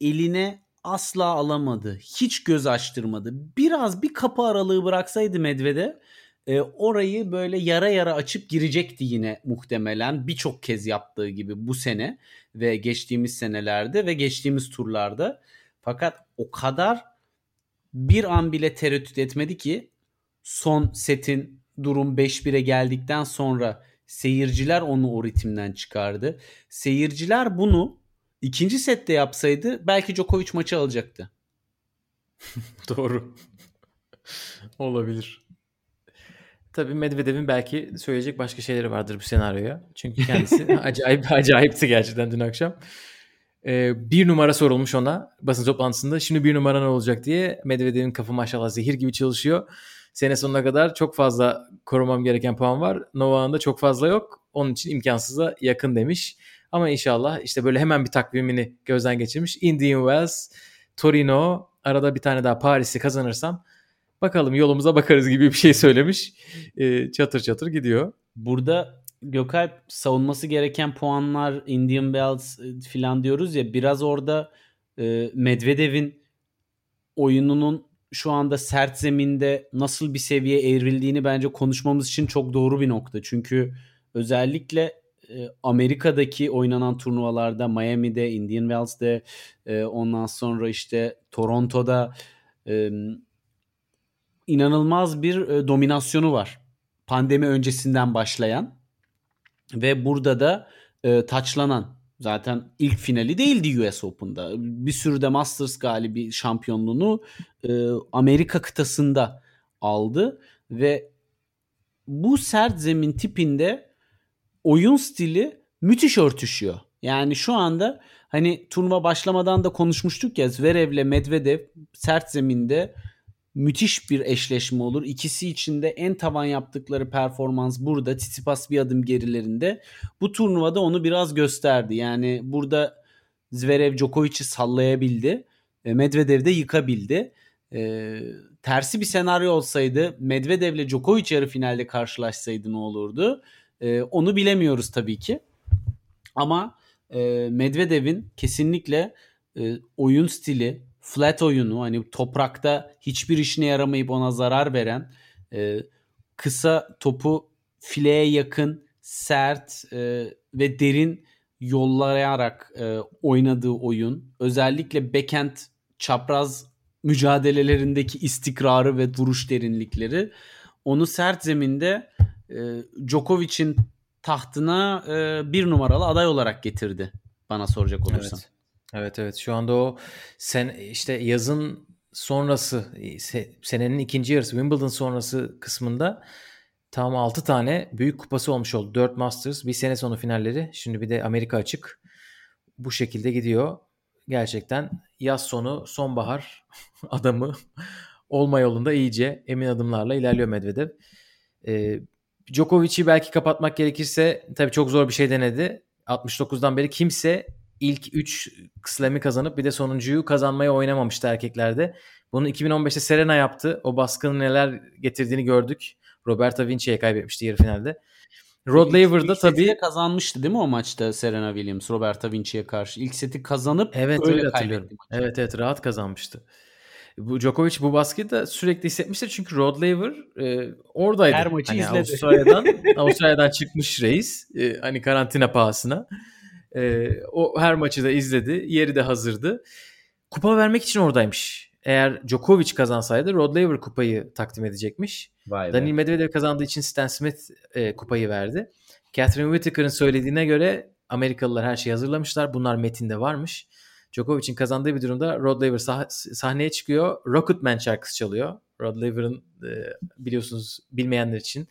eline asla alamadı. Hiç göz açtırmadı. Biraz bir kapı aralığı bıraksaydı Medved'e e, orayı böyle yara yara açıp girecekti yine muhtemelen birçok kez yaptığı gibi bu sene ve geçtiğimiz senelerde ve geçtiğimiz turlarda. Fakat o kadar bir an bile tereddüt etmedi ki son setin durum 5-1'e geldikten sonra seyirciler onu o ritimden çıkardı. Seyirciler bunu ikinci sette yapsaydı belki Djokovic maçı alacaktı. Doğru. Olabilir. Tabii Medvedev'in belki söyleyecek başka şeyleri vardır bu senaryoya. Çünkü kendisi acayip acayipti gerçekten dün akşam. Ee, bir numara sorulmuş ona basın toplantısında. Şimdi bir numara ne olacak diye Medvedev'in kafa maşallah zehir gibi çalışıyor. Sene sonuna kadar çok fazla korumam gereken puan var. Novak'ın da çok fazla yok. Onun için imkansıza yakın demiş. Ama inşallah işte böyle hemen bir takvimini gözden geçirmiş. Indian Wells, Torino, arada bir tane daha Paris'i kazanırsam bakalım yolumuza bakarız gibi bir şey söylemiş. E, çatır çatır gidiyor. Burada Gökalp savunması gereken puanlar Indian Wells e, filan diyoruz ya biraz orada e, Medvedev'in oyununun şu anda sert zeminde nasıl bir seviye evrildiğini bence konuşmamız için çok doğru bir nokta. Çünkü özellikle e, Amerika'daki oynanan turnuvalarda Miami'de, Indian Wells'de e, ondan sonra işte Toronto'da e, inanılmaz bir dominasyonu var. Pandemi öncesinden başlayan ve burada da taçlanan zaten ilk finali değildi US Open'da. Bir sürü de Masters galibi şampiyonluğunu Amerika kıtasında aldı ve bu sert zemin tipinde oyun stili müthiş örtüşüyor. Yani şu anda hani turnuva başlamadan da konuşmuştuk ya Zverev'le Medvedev sert zeminde müthiş bir eşleşme olur. İkisi için de en tavan yaptıkları performans burada. Tsitsipas bir adım gerilerinde. Bu turnuvada onu biraz gösterdi. Yani burada Zverev Djokovic'i sallayabildi. Medvedev de yıkabildi. E, tersi bir senaryo olsaydı Medvedev ile Djokovic yarı finalde karşılaşsaydı ne olurdu? E, onu bilemiyoruz tabii ki. Ama e, Medvedev'in kesinlikle e, oyun stili, flat oyunu hani toprakta hiçbir işine yaramayıp ona zarar veren e, kısa topu fileye yakın, sert e, ve derin yollayarak e, oynadığı oyun. Özellikle backhand çapraz mücadelelerindeki istikrarı ve duruş derinlikleri onu sert zeminde e, Djokovic'in tahtına e, bir numaralı aday olarak getirdi bana soracak olursan. Evet. Evet evet şu anda o sen işte yazın sonrası senenin ikinci yarısı Wimbledon sonrası kısmında tam 6 tane büyük kupası olmuş oldu. 4 Masters, bir sene sonu finalleri. Şimdi bir de Amerika açık. Bu şekilde gidiyor. Gerçekten yaz sonu sonbahar adamı olma yolunda iyice emin adımlarla ilerliyor Medvedev. Ee, Djokovic'i belki kapatmak gerekirse tabii çok zor bir şey denedi. 69'dan beri kimse ilk 3 slam'i kazanıp bir de sonuncuyu kazanmaya oynamamıştı erkeklerde. Bunu 2015'te Serena yaptı. O baskının neler getirdiğini gördük. Roberta Vinci'ye kaybetmişti yarı finalde. Rod Laver'da tabii kazanmıştı değil mi o maçta Serena Williams Roberta Vinci'ye karşı. İlk seti kazanıp evet, öyle, öyle hatırlıyorum. Evet evet rahat kazanmıştı. Bu Djokovic bu baskıyı da sürekli hissetmiştir çünkü Rod Laver e, oradaydı. Her maçı hani izledi. Avustralya'dan, Avustralya'dan çıkmış reis. E, hani karantina pahasına. E, o her maçı da izledi. Yeri de hazırdı. Kupa vermek için oradaymış. Eğer Djokovic kazansaydı Rod Laver kupayı takdim edecekmiş. Vay Daniil Medvedev kazandığı için Stan Smith e, kupayı verdi. Catherine Whitaker'ın söylediğine göre Amerikalılar her şeyi hazırlamışlar. Bunlar metinde varmış. Djokovic'in kazandığı bir durumda Rod Laver sah- sahneye çıkıyor. Rocketman şarkısı çalıyor. Rod Laver'ın e, biliyorsunuz bilmeyenler için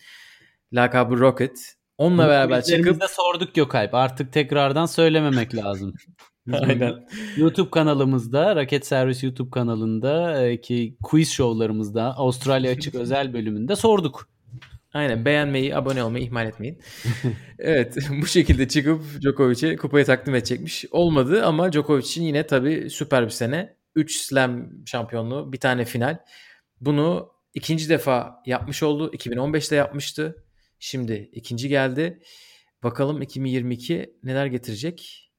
lakabı Rocket. Onunla beraber çıkıp... sorduk Gökalp. Artık tekrardan söylememek lazım. Aynen. YouTube kanalımızda, Raket Servis YouTube kanalında e, ki quiz şovlarımızda Avustralya Açık özel bölümünde sorduk. Aynen beğenmeyi, abone olmayı ihmal etmeyin. evet bu şekilde çıkıp Djokovic'e kupayı takdim edecekmiş. Olmadı ama Djokovic için yine tabii süper bir sene. 3 slam şampiyonluğu, bir tane final. Bunu ikinci defa yapmış oldu. 2015'te yapmıştı. Şimdi ikinci geldi. Bakalım 2022 neler getirecek?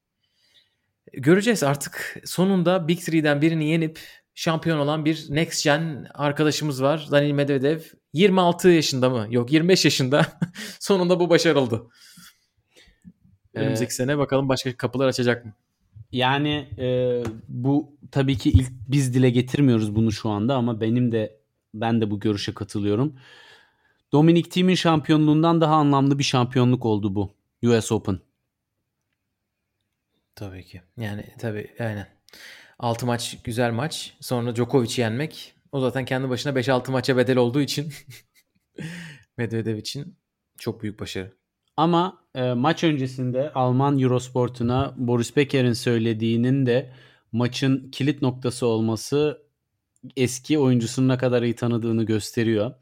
Göreceğiz artık sonunda Big Three'den birini yenip şampiyon olan bir next gen arkadaşımız var. Daniil Medvedev 26 yaşında mı? Yok 25 yaşında. sonunda bu başarıldı. Önümüzdeki ee, sene bakalım başka kapılar açacak mı? Yani e, bu tabii ki ilk biz dile getirmiyoruz bunu şu anda ama benim de ben de bu görüşe katılıyorum. Dominic Thiem'in şampiyonluğundan daha anlamlı bir şampiyonluk oldu bu US Open. Tabii ki. Yani tabii aynen. 6 maç güzel maç. Sonra Djokovic'i yenmek. O zaten kendi başına 5-6 maça bedel olduğu için Medvedev için çok büyük başarı. Ama e, maç öncesinde Alman Eurosport'una Boris Becker'in söylediğinin de maçın kilit noktası olması eski oyuncusunu ne kadar iyi tanıdığını gösteriyor.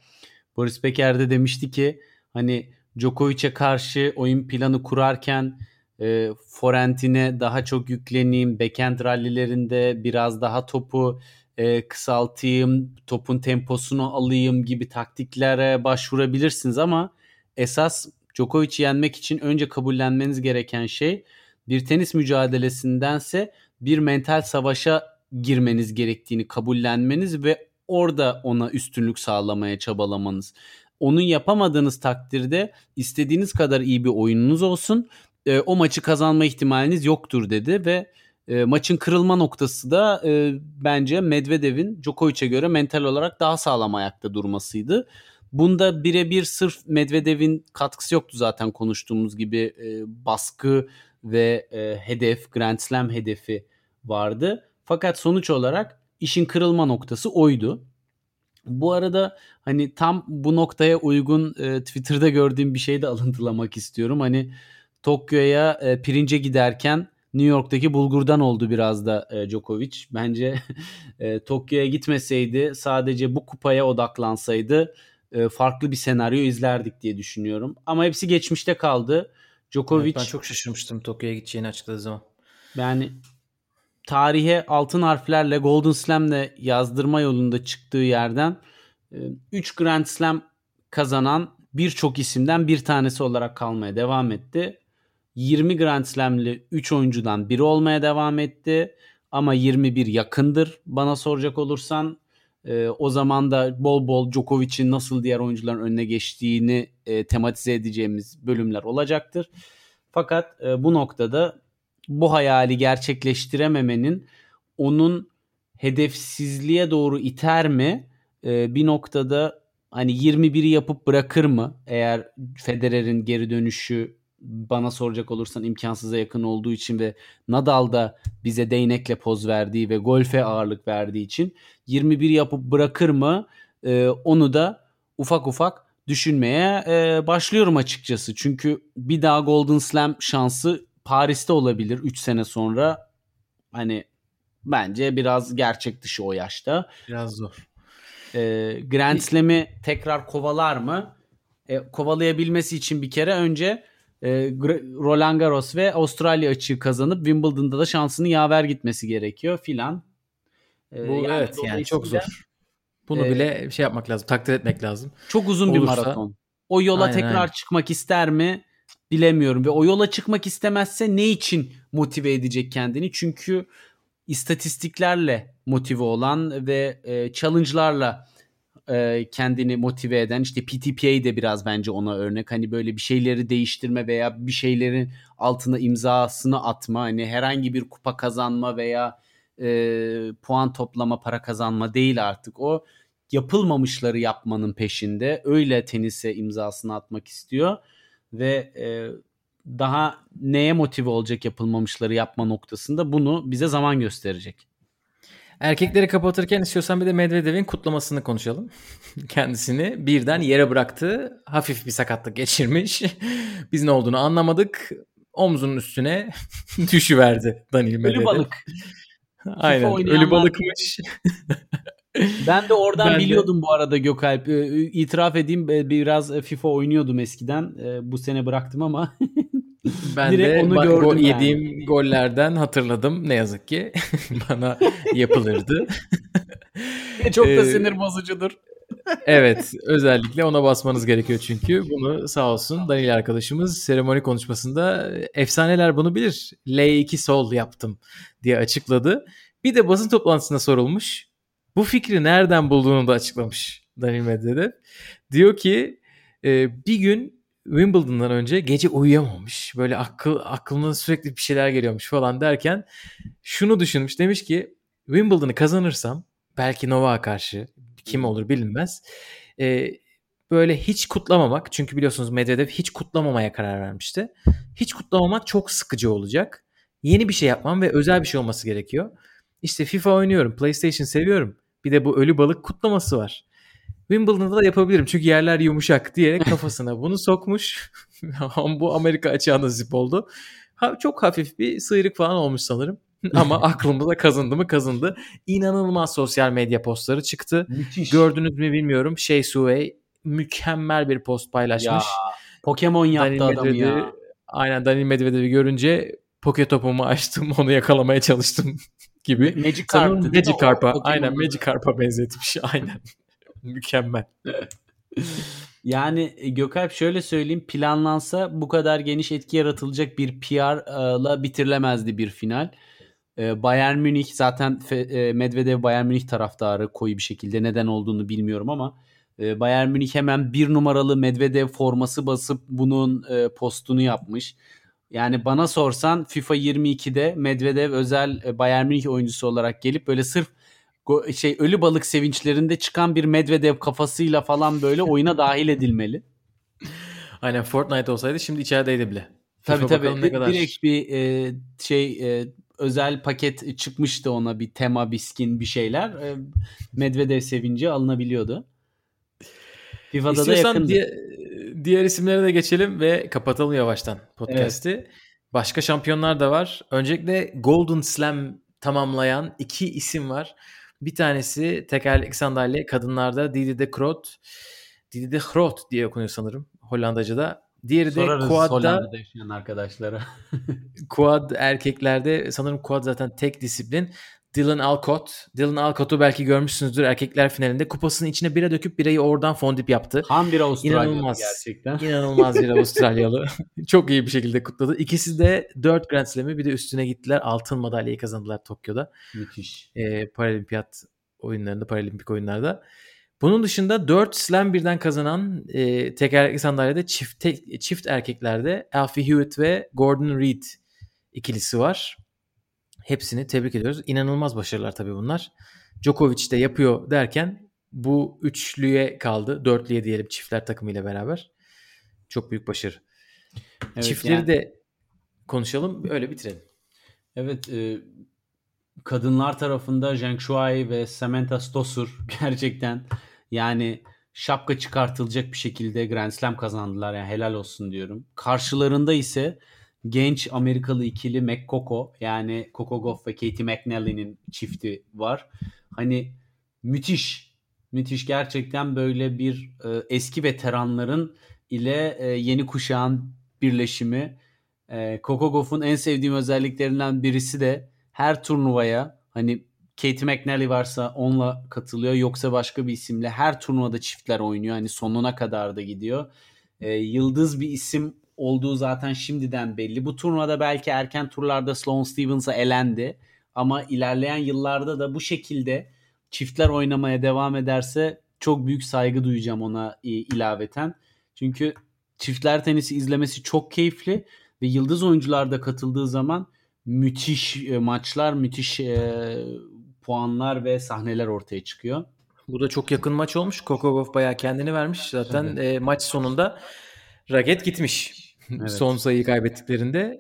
Boris Becker de demişti ki hani Djokovic'e karşı oyun planı kurarken e, forentine daha çok yükleneyim. Backhand rallilerinde biraz daha topu e, kısaltayım, topun temposunu alayım gibi taktiklere başvurabilirsiniz ama esas Djokovic'i yenmek için önce kabullenmeniz gereken şey bir tenis mücadelesindense bir mental savaşa girmeniz gerektiğini kabullenmeniz ve orada ona üstünlük sağlamaya çabalamanız. Onu yapamadığınız takdirde istediğiniz kadar iyi bir oyununuz olsun e, o maçı kazanma ihtimaliniz yoktur dedi ve e, maçın kırılma noktası da e, bence Medvedev'in Djokovic'e göre mental olarak daha sağlam ayakta durmasıydı. Bunda birebir sırf Medvedev'in katkısı yoktu zaten konuştuğumuz gibi e, baskı ve e, hedef Grand Slam hedefi vardı. Fakat sonuç olarak işin kırılma noktası oydu. Bu arada hani tam bu noktaya uygun e, Twitter'da gördüğüm bir şey de alıntılamak istiyorum. Hani Tokyo'ya e, pirince giderken New York'taki bulgurdan oldu biraz da e, Djokovic. Bence e, Tokyo'ya gitmeseydi sadece bu kupaya odaklansaydı e, farklı bir senaryo izlerdik diye düşünüyorum. Ama hepsi geçmişte kaldı. Djokovic evet, ben çok şaşırmıştım Tokyo'ya gideceğini açıkladığı zaman. Yani tarihe altın harflerle Golden Slam'le yazdırma yolunda çıktığı yerden 3 e, Grand Slam kazanan birçok isimden bir tanesi olarak kalmaya devam etti. 20 Grand Slam'li 3 oyuncudan biri olmaya devam etti. Ama 21 yakındır bana soracak olursan. E, o zaman da bol bol Djokovic'in nasıl diğer oyuncuların önüne geçtiğini e, tematize edeceğimiz bölümler olacaktır. Fakat e, bu noktada bu hayali gerçekleştirememenin onun hedefsizliğe doğru iter mi? E, bir noktada hani 21'i yapıp bırakır mı? Eğer Federer'in geri dönüşü bana soracak olursan imkansıza yakın olduğu için ve Nadal da bize değnekle poz verdiği ve golfe ağırlık verdiği için 21 yapıp bırakır mı ee, onu da ufak ufak düşünmeye e, başlıyorum açıkçası. Çünkü bir daha Golden Slam şansı Paris'te olabilir 3 sene sonra. Hani bence biraz gerçek dışı o yaşta. Biraz zor. Ee, Grand Slam'i tekrar kovalar mı? E, kovalayabilmesi için bir kere önce e, Roland Garros ve Avustralya açığı kazanıp Wimbledon'da da şansını yaver gitmesi gerekiyor filan. E, Bu yani evet yani çok zor. Bunu e, bile şey yapmak lazım, takdir etmek lazım. Çok uzun Olursa, bir maraton. O yola aynen, tekrar aynen. çıkmak ister mi? Bilemiyorum ve o yola çıkmak istemezse ne için motive edecek kendini? Çünkü istatistiklerle motive olan ve e, challenge'larla e, kendini motive eden işte PTPA de biraz bence ona örnek. Hani böyle bir şeyleri değiştirme veya bir şeylerin altına imzasını atma. Hani herhangi bir kupa kazanma veya e, puan toplama, para kazanma değil artık. O yapılmamışları yapmanın peşinde. Öyle tenise imzasını atmak istiyor ve e, daha neye motive olacak yapılmamışları yapma noktasında bunu bize zaman gösterecek. Erkekleri kapatırken istiyorsan bir de Medvedev'in kutlamasını konuşalım. Kendisini birden yere bıraktı. Hafif bir sakatlık geçirmiş. Biz ne olduğunu anlamadık. Omzunun üstüne düşüverdi Daniil Medvedev. Ölü balık. Aynen. Ölü balıkmış. Ben de oradan ben biliyordum de... bu arada Gökalp. Ee, itiraf edeyim biraz FIFA oynuyordum eskiden. Bu sene bıraktım ama Ben Direkt de onu gördüm gol, yani. yediğim gollerden hatırladım ne yazık ki. Bana yapılırdı. Çok da ee, sinir bozucudur. evet özellikle ona basmanız gerekiyor çünkü bunu sağ olsun Daniel arkadaşımız seremoni konuşmasında efsaneler bunu bilir. L2 sol yaptım diye açıkladı. Bir de basın toplantısında sorulmuş. Bu fikri nereden bulduğunu da açıklamış Daniel Medvedev. Diyor ki bir gün Wimbledon'dan önce gece uyuyamamış. Böyle akıl aklına sürekli bir şeyler geliyormuş falan derken şunu düşünmüş. Demiş ki Wimbledon'ı kazanırsam belki Novak'a karşı kim olur bilinmez. E, böyle hiç kutlamamak çünkü biliyorsunuz Medvedev hiç kutlamamaya karar vermişti. Hiç kutlamamak çok sıkıcı olacak. Yeni bir şey yapmam ve özel bir şey olması gerekiyor. İşte FIFA oynuyorum, PlayStation seviyorum. Bir de bu ölü balık kutlaması var. Wimbledon'da da yapabilirim çünkü yerler yumuşak diyerek kafasına bunu sokmuş. Bu Amerika açığa nasip oldu. Ha, çok hafif bir sıyrık falan olmuş sanırım. Ama aklımda da kazındı mı kazındı. İnanılmaz sosyal medya postları çıktı. Müthiş. Gördünüz mü bilmiyorum. Şey Suey mükemmel bir post paylaşmış. Ya, Pokemon yaptı Daniel adamı ya. Aynen Daniel Medvedev'i görünce poke topumu açtım onu yakalamaya çalıştım gibi. Magikarp. Magikarp'a. Aynen Magikarp'a benzetmiş. Aynen. Mükemmel. Yani e, Gökalp şöyle söyleyeyim planlansa bu kadar geniş etki yaratılacak bir PR'la bitirilemezdi bir final. E, Bayern Münih zaten e, Medvedev Bayern Münih taraftarı koyu bir şekilde neden olduğunu bilmiyorum ama Bayern Münih hemen bir numaralı Medvedev forması basıp bunun postunu yapmış. Yani bana sorsan FIFA 22'de Medvedev özel Bayern Münih oyuncusu olarak gelip böyle sırf şey ölü balık sevinçlerinde çıkan bir Medvedev kafasıyla falan böyle oyuna dahil edilmeli. Aynen Fortnite olsaydı şimdi içerideydi bile. Tabii tabii. Ne kadar... Direkt bir e, şey e, özel paket çıkmıştı ona bir tema, bir skin, bir şeyler. E, Medvedev sevinci alınabiliyordu. FIFA'da İstiyorsan da yakındı. Diye, diğer isimlere de geçelim ve kapatalım yavaştan podcast'i. Evet. Başka şampiyonlar da var. Öncelikle Golden Slam tamamlayan iki isim var. Bir tanesi tekerlekli sandalye kadınlarda Didi de Kroot. Didi de Groot diye okunuyor sanırım Hollandaca'da. Diğeri Sorarız de quad'da Hollanda'da yaşayan arkadaşlara. quad erkeklerde sanırım quad zaten tek disiplin. Dylan Alcott. Dylan Alcott'u belki görmüşsünüzdür erkekler finalinde. Kupasının içine bira döküp birayı oradan fondip yaptı. Tam bir Avustralyalı inanılmaz, gerçekten. İnanılmaz bir Avustralyalı. Çok iyi bir şekilde kutladı. İkisi de 4 Grand Slam'i bir de üstüne gittiler. Altın madalyayı kazandılar Tokyo'da. Müthiş. Ee, Paralimpiyat oyunlarında, Paralimpik oyunlarda. Bunun dışında 4 slam birden kazanan e, tekerlekli sandalyede çift, tek, çift erkeklerde Alfie Hewitt ve Gordon Reed ikilisi var. Hepsini tebrik ediyoruz. İnanılmaz başarılar tabii bunlar. Djokovic de yapıyor derken bu üçlüye kaldı. Dörtlüye diyelim çiftler takımıyla beraber. Çok büyük başarı. Evet, Çiftleri yani... de konuşalım. Öyle bitirelim. Evet. E, kadınlar tarafında Zheng Shuai ve Samantha Stosur gerçekten yani şapka çıkartılacak bir şekilde Grand Slam kazandılar. Yani helal olsun diyorum. Karşılarında ise genç Amerikalı ikili McCoco yani Coco Goff ve Katie McNally'nin çifti var. Hani müthiş müthiş gerçekten böyle bir e, eski veteranların ile e, yeni kuşağın birleşimi. E, Coco Gauff'un en sevdiğim özelliklerinden birisi de her turnuvaya hani Katie McNally varsa onunla katılıyor yoksa başka bir isimle her turnuvada çiftler oynuyor. Hani sonuna kadar da gidiyor. E, yıldız bir isim olduğu zaten şimdiden belli. Bu turnuvada belki erken turlarda Sloane Stevens'a elendi. Ama ilerleyen yıllarda da bu şekilde çiftler oynamaya devam ederse çok büyük saygı duyacağım ona ilaveten. Çünkü çiftler tenisi izlemesi çok keyifli ve yıldız oyuncular da katıldığı zaman müthiş e, maçlar, müthiş e, puanlar ve sahneler ortaya çıkıyor. Bu da çok yakın maç olmuş. Kokogov bayağı kendini vermiş. Zaten evet. e, maç sonunda raket gitmiş. Evet. Son sayıyı kaybettiklerinde.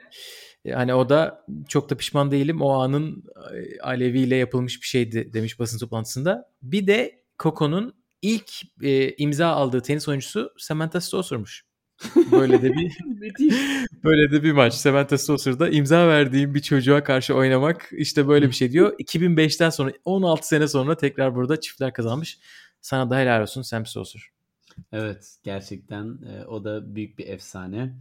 E, hani o da çok da pişman değilim. O anın e, Alevi ile yapılmış bir şeydi demiş basın toplantısında. Bir de Coco'nun ilk e, imza aldığı tenis oyuncusu Samantha Stosur'muş. Böyle de bir böyle de bir maç. Samantha Stossur'da imza verdiğim bir çocuğa karşı oynamak işte böyle bir şey diyor. 2005'ten sonra 16 sene sonra tekrar burada çiftler kazanmış. Sana da helal olsun Sam Stossur. Evet gerçekten e, o da büyük bir efsane.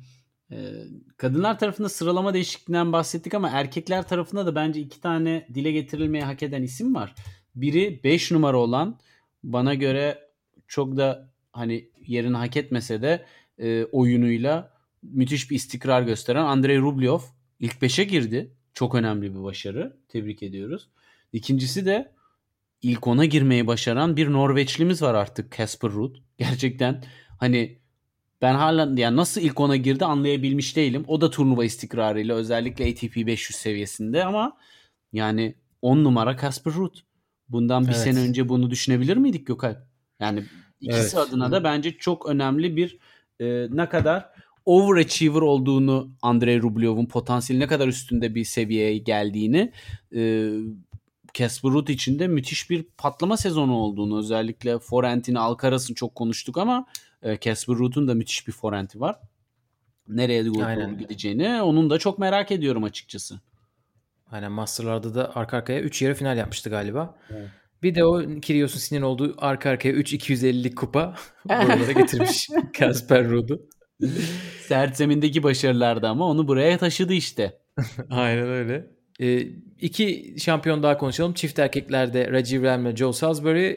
E, kadınlar tarafında sıralama değişikliğinden bahsettik ama erkekler tarafında da bence iki tane dile getirilmeye hak eden isim var. Biri 5 numara olan bana göre çok da hani yerini hak etmese de e, oyunuyla müthiş bir istikrar gösteren Andrei Rublev ilk 5'e girdi. Çok önemli bir başarı. Tebrik ediyoruz. İkincisi de ilk ona girmeyi başaran bir Norveçlimiz var artık Casper Ruud. Gerçekten hani ben hala yani nasıl ilk ona girdi anlayabilmiş değilim. O da turnuva istikrarıyla özellikle ATP 500 seviyesinde ama yani 10 numara Casper Ruud. Bundan bir evet. sene önce bunu düşünebilir miydik Gökay? Yani ikisi evet. adına da bence çok önemli bir e, ne kadar overachiever olduğunu Andrei Rublev'un potansiyeli ne kadar üstünde bir seviyeye geldiğini e, Casper Ruud için de müthiş bir patlama sezonu olduğunu özellikle forentini Alcaraz'ın çok konuştuk ama e, Casper Ruud'un da müthiş bir forenti var. Nereye doğru gideceğini onun da çok merak ediyorum açıkçası. Aynen Master'larda da arka arkaya 3 yarı final yapmıştı galiba. Evet. Bir de o Kyrgios'un sinir olduğu arka arkaya 3 250'lik kupa buralara getirmiş Casper Ruud'u. Sert zemindeki başarılarda ama onu buraya taşıdı işte. Aynen öyle. E, iki şampiyon daha konuşalım. Çift erkeklerde Rajiv Ram ile Joe Salisbury.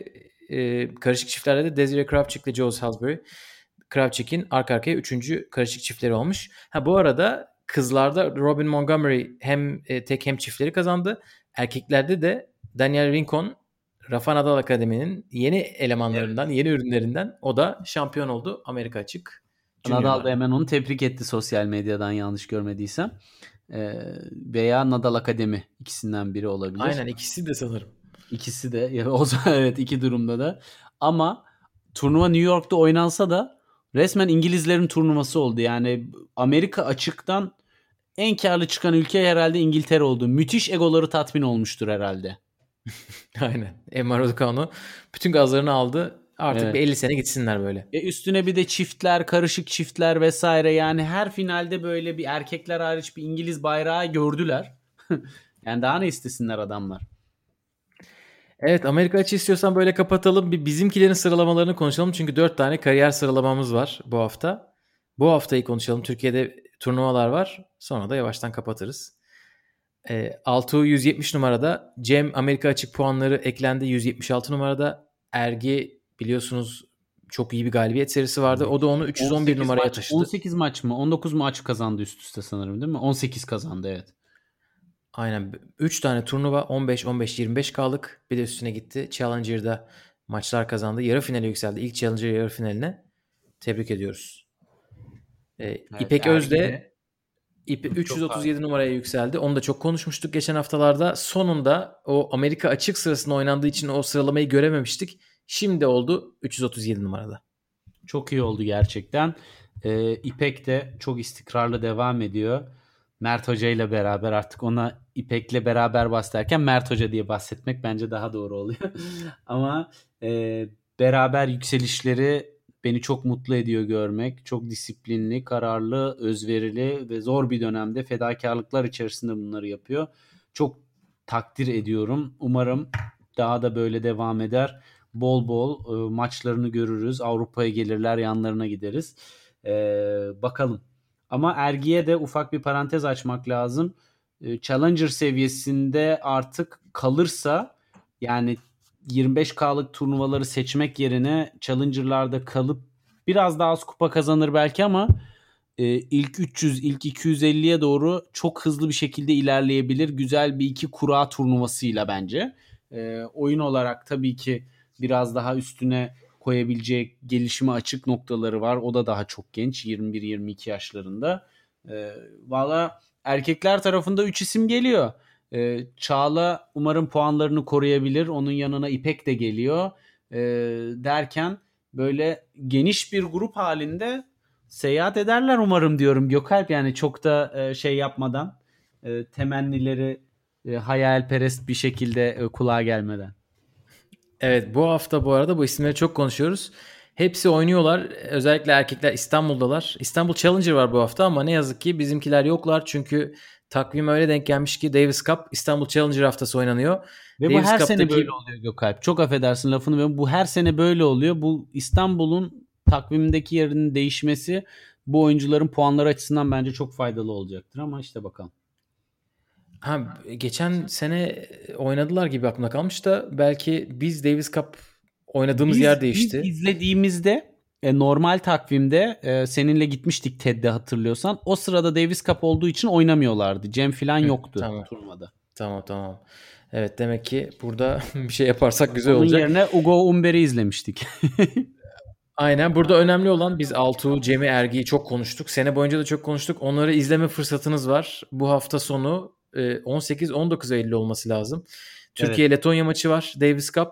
E, karışık çiftlerde de Desiree Kravchuk ile Joe Salisbury. Kravchuk'in arka arkaya üçüncü karışık çiftleri olmuş. Ha bu arada kızlarda Robin Montgomery hem e, tek hem çiftleri kazandı. Erkeklerde de Daniel Rincon Rafa Nadal Akademi'nin yeni elemanlarından, evet. yeni ürünlerinden o da şampiyon oldu Amerika açık. Nadal da hemen onu tebrik etti sosyal medyadan yanlış görmediysem. Veya Nadal Akademi ikisinden biri olabilir. Aynen ikisi de sanırım. İkisi de. O zaman evet iki durumda da. Ama turnuva New York'ta oynansa da resmen İngilizlerin turnuvası oldu. Yani Amerika açıktan en karlı çıkan ülke herhalde İngiltere oldu. Müthiş egoları tatmin olmuştur herhalde. Aynen. Emma Raducanu bütün gazlarını aldı. Artık evet. bir 50 sene gitsinler böyle. E üstüne bir de çiftler, karışık çiftler vesaire. Yani her finalde böyle bir erkekler hariç bir İngiliz bayrağı gördüler. yani daha ne istesinler adamlar. Evet Amerika açı istiyorsan böyle kapatalım. Bir bizimkilerin sıralamalarını konuşalım. Çünkü 4 tane kariyer sıralamamız var bu hafta. Bu haftayı konuşalım. Türkiye'de turnuvalar var. Sonra da yavaştan kapatırız. E, Altuğ 170 numarada. Cem Amerika açık puanları eklendi 176 numarada. Ergi biliyorsunuz çok iyi bir galibiyet serisi vardı. O da onu 311 numaraya maç, taşıdı. 18 maç mı? 19 maç kazandı üst üste sanırım değil mi? 18 kazandı evet. Aynen. 3 tane turnuva 15 15 25 kaldık. Bir de üstüne gitti. Challenger'da maçlar kazandı. Yarı finale yükseldi. İlk Challenger yarı finaline. Tebrik ediyoruz. Ee, evet, İpek Özde İpi 337 numaraya yükseldi. Onu da çok konuşmuştuk geçen haftalarda. Sonunda o Amerika açık sırasında oynandığı için o sıralamayı görememiştik. Şimdi oldu 337 numarada. Çok iyi oldu gerçekten. Ee, İpek de çok istikrarlı devam ediyor. Mert Hoca ile beraber artık ona İpek'le beraber bahsederken Mert Hoca diye bahsetmek bence daha doğru oluyor. Ama e, beraber yükselişleri beni çok mutlu ediyor görmek. Çok disiplinli, kararlı, özverili ve zor bir dönemde fedakarlıklar içerisinde bunları yapıyor. Çok takdir ediyorum. Umarım daha da böyle devam eder. Bol bol e, maçlarını görürüz. Avrupa'ya gelirler, yanlarına gideriz. E, bakalım. Ama Ergi'ye de ufak bir parantez açmak lazım. E, Challenger seviyesinde artık kalırsa yani 25K'lık turnuvaları seçmek yerine Challenger'larda kalıp biraz daha az kupa kazanır belki ama e, ilk 300, ilk 250'ye doğru çok hızlı bir şekilde ilerleyebilir. Güzel bir iki kura turnuvasıyla bence. E, oyun olarak tabii ki biraz daha üstüne koyabilecek gelişime açık noktaları var. O da daha çok genç. 21-22 yaşlarında. E, Valla erkekler tarafında 3 isim geliyor. E, Çağla umarım puanlarını koruyabilir. Onun yanına İpek de geliyor. E, derken böyle geniş bir grup halinde seyahat ederler umarım diyorum Gökalp. Yani çok da e, şey yapmadan e, temennileri e, hayalperest bir şekilde e, kulağa gelmeden. Evet bu hafta bu arada bu isimleri çok konuşuyoruz. Hepsi oynuyorlar. Özellikle erkekler İstanbul'dalar. İstanbul Challenger var bu hafta ama ne yazık ki bizimkiler yoklar. Çünkü takvim öyle denk gelmiş ki Davis Cup İstanbul Challenger haftası oynanıyor. Ve Davis bu her Cup'taki- sene böyle oluyor Gökalp. Çok affedersin lafını ve bu her sene böyle oluyor. Bu İstanbul'un takvimindeki yerinin değişmesi bu oyuncuların puanları açısından bence çok faydalı olacaktır ama işte bakalım. Ha, geçen sene oynadılar gibi aklımda kalmış da belki biz Davis Cup oynadığımız Biz- yer değişti. Biz izlediğimizde e, normal takvimde e, seninle gitmiştik TED'de hatırlıyorsan. O sırada Davis Cup olduğu için oynamıyorlardı. Cem falan yoktu tamam. turnuvada. Tamam tamam. Evet demek ki burada bir şey yaparsak güzel Onun olacak. yerine Ugo Umber'i izlemiştik. Aynen burada önemli olan biz Altuğ, Cem'i, Ergi'yi çok konuştuk. Sene boyunca da çok konuştuk. Onları izleme fırsatınız var. Bu hafta sonu 18-19 Eylül olması lazım. Türkiye-Letonya maçı var Davis Cup.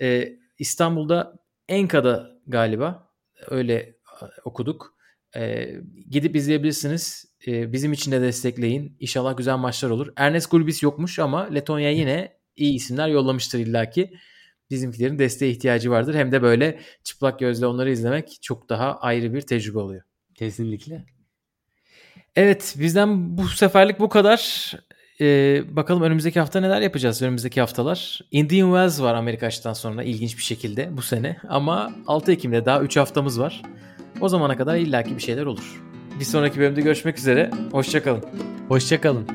E, İstanbul'da Enka'da galiba. Öyle okuduk. E, gidip izleyebilirsiniz. E, bizim için de destekleyin. İnşallah güzel maçlar olur. Ernest Gulbis yokmuş ama Letonya yine iyi isimler yollamıştır illaki. Bizimkilerin desteğe ihtiyacı vardır. Hem de böyle çıplak gözle onları izlemek çok daha ayrı bir tecrübe oluyor. Kesinlikle. Evet bizden bu seferlik bu kadar. Ee, bakalım önümüzdeki hafta neler yapacağız önümüzdeki haftalar. Indian Wells var Amerika açıdan sonra ilginç bir şekilde bu sene. Ama 6 Ekim'de daha 3 haftamız var. O zamana kadar illaki bir şeyler olur. Bir sonraki bölümde görüşmek üzere. Hoşçakalın. Hoşçakalın.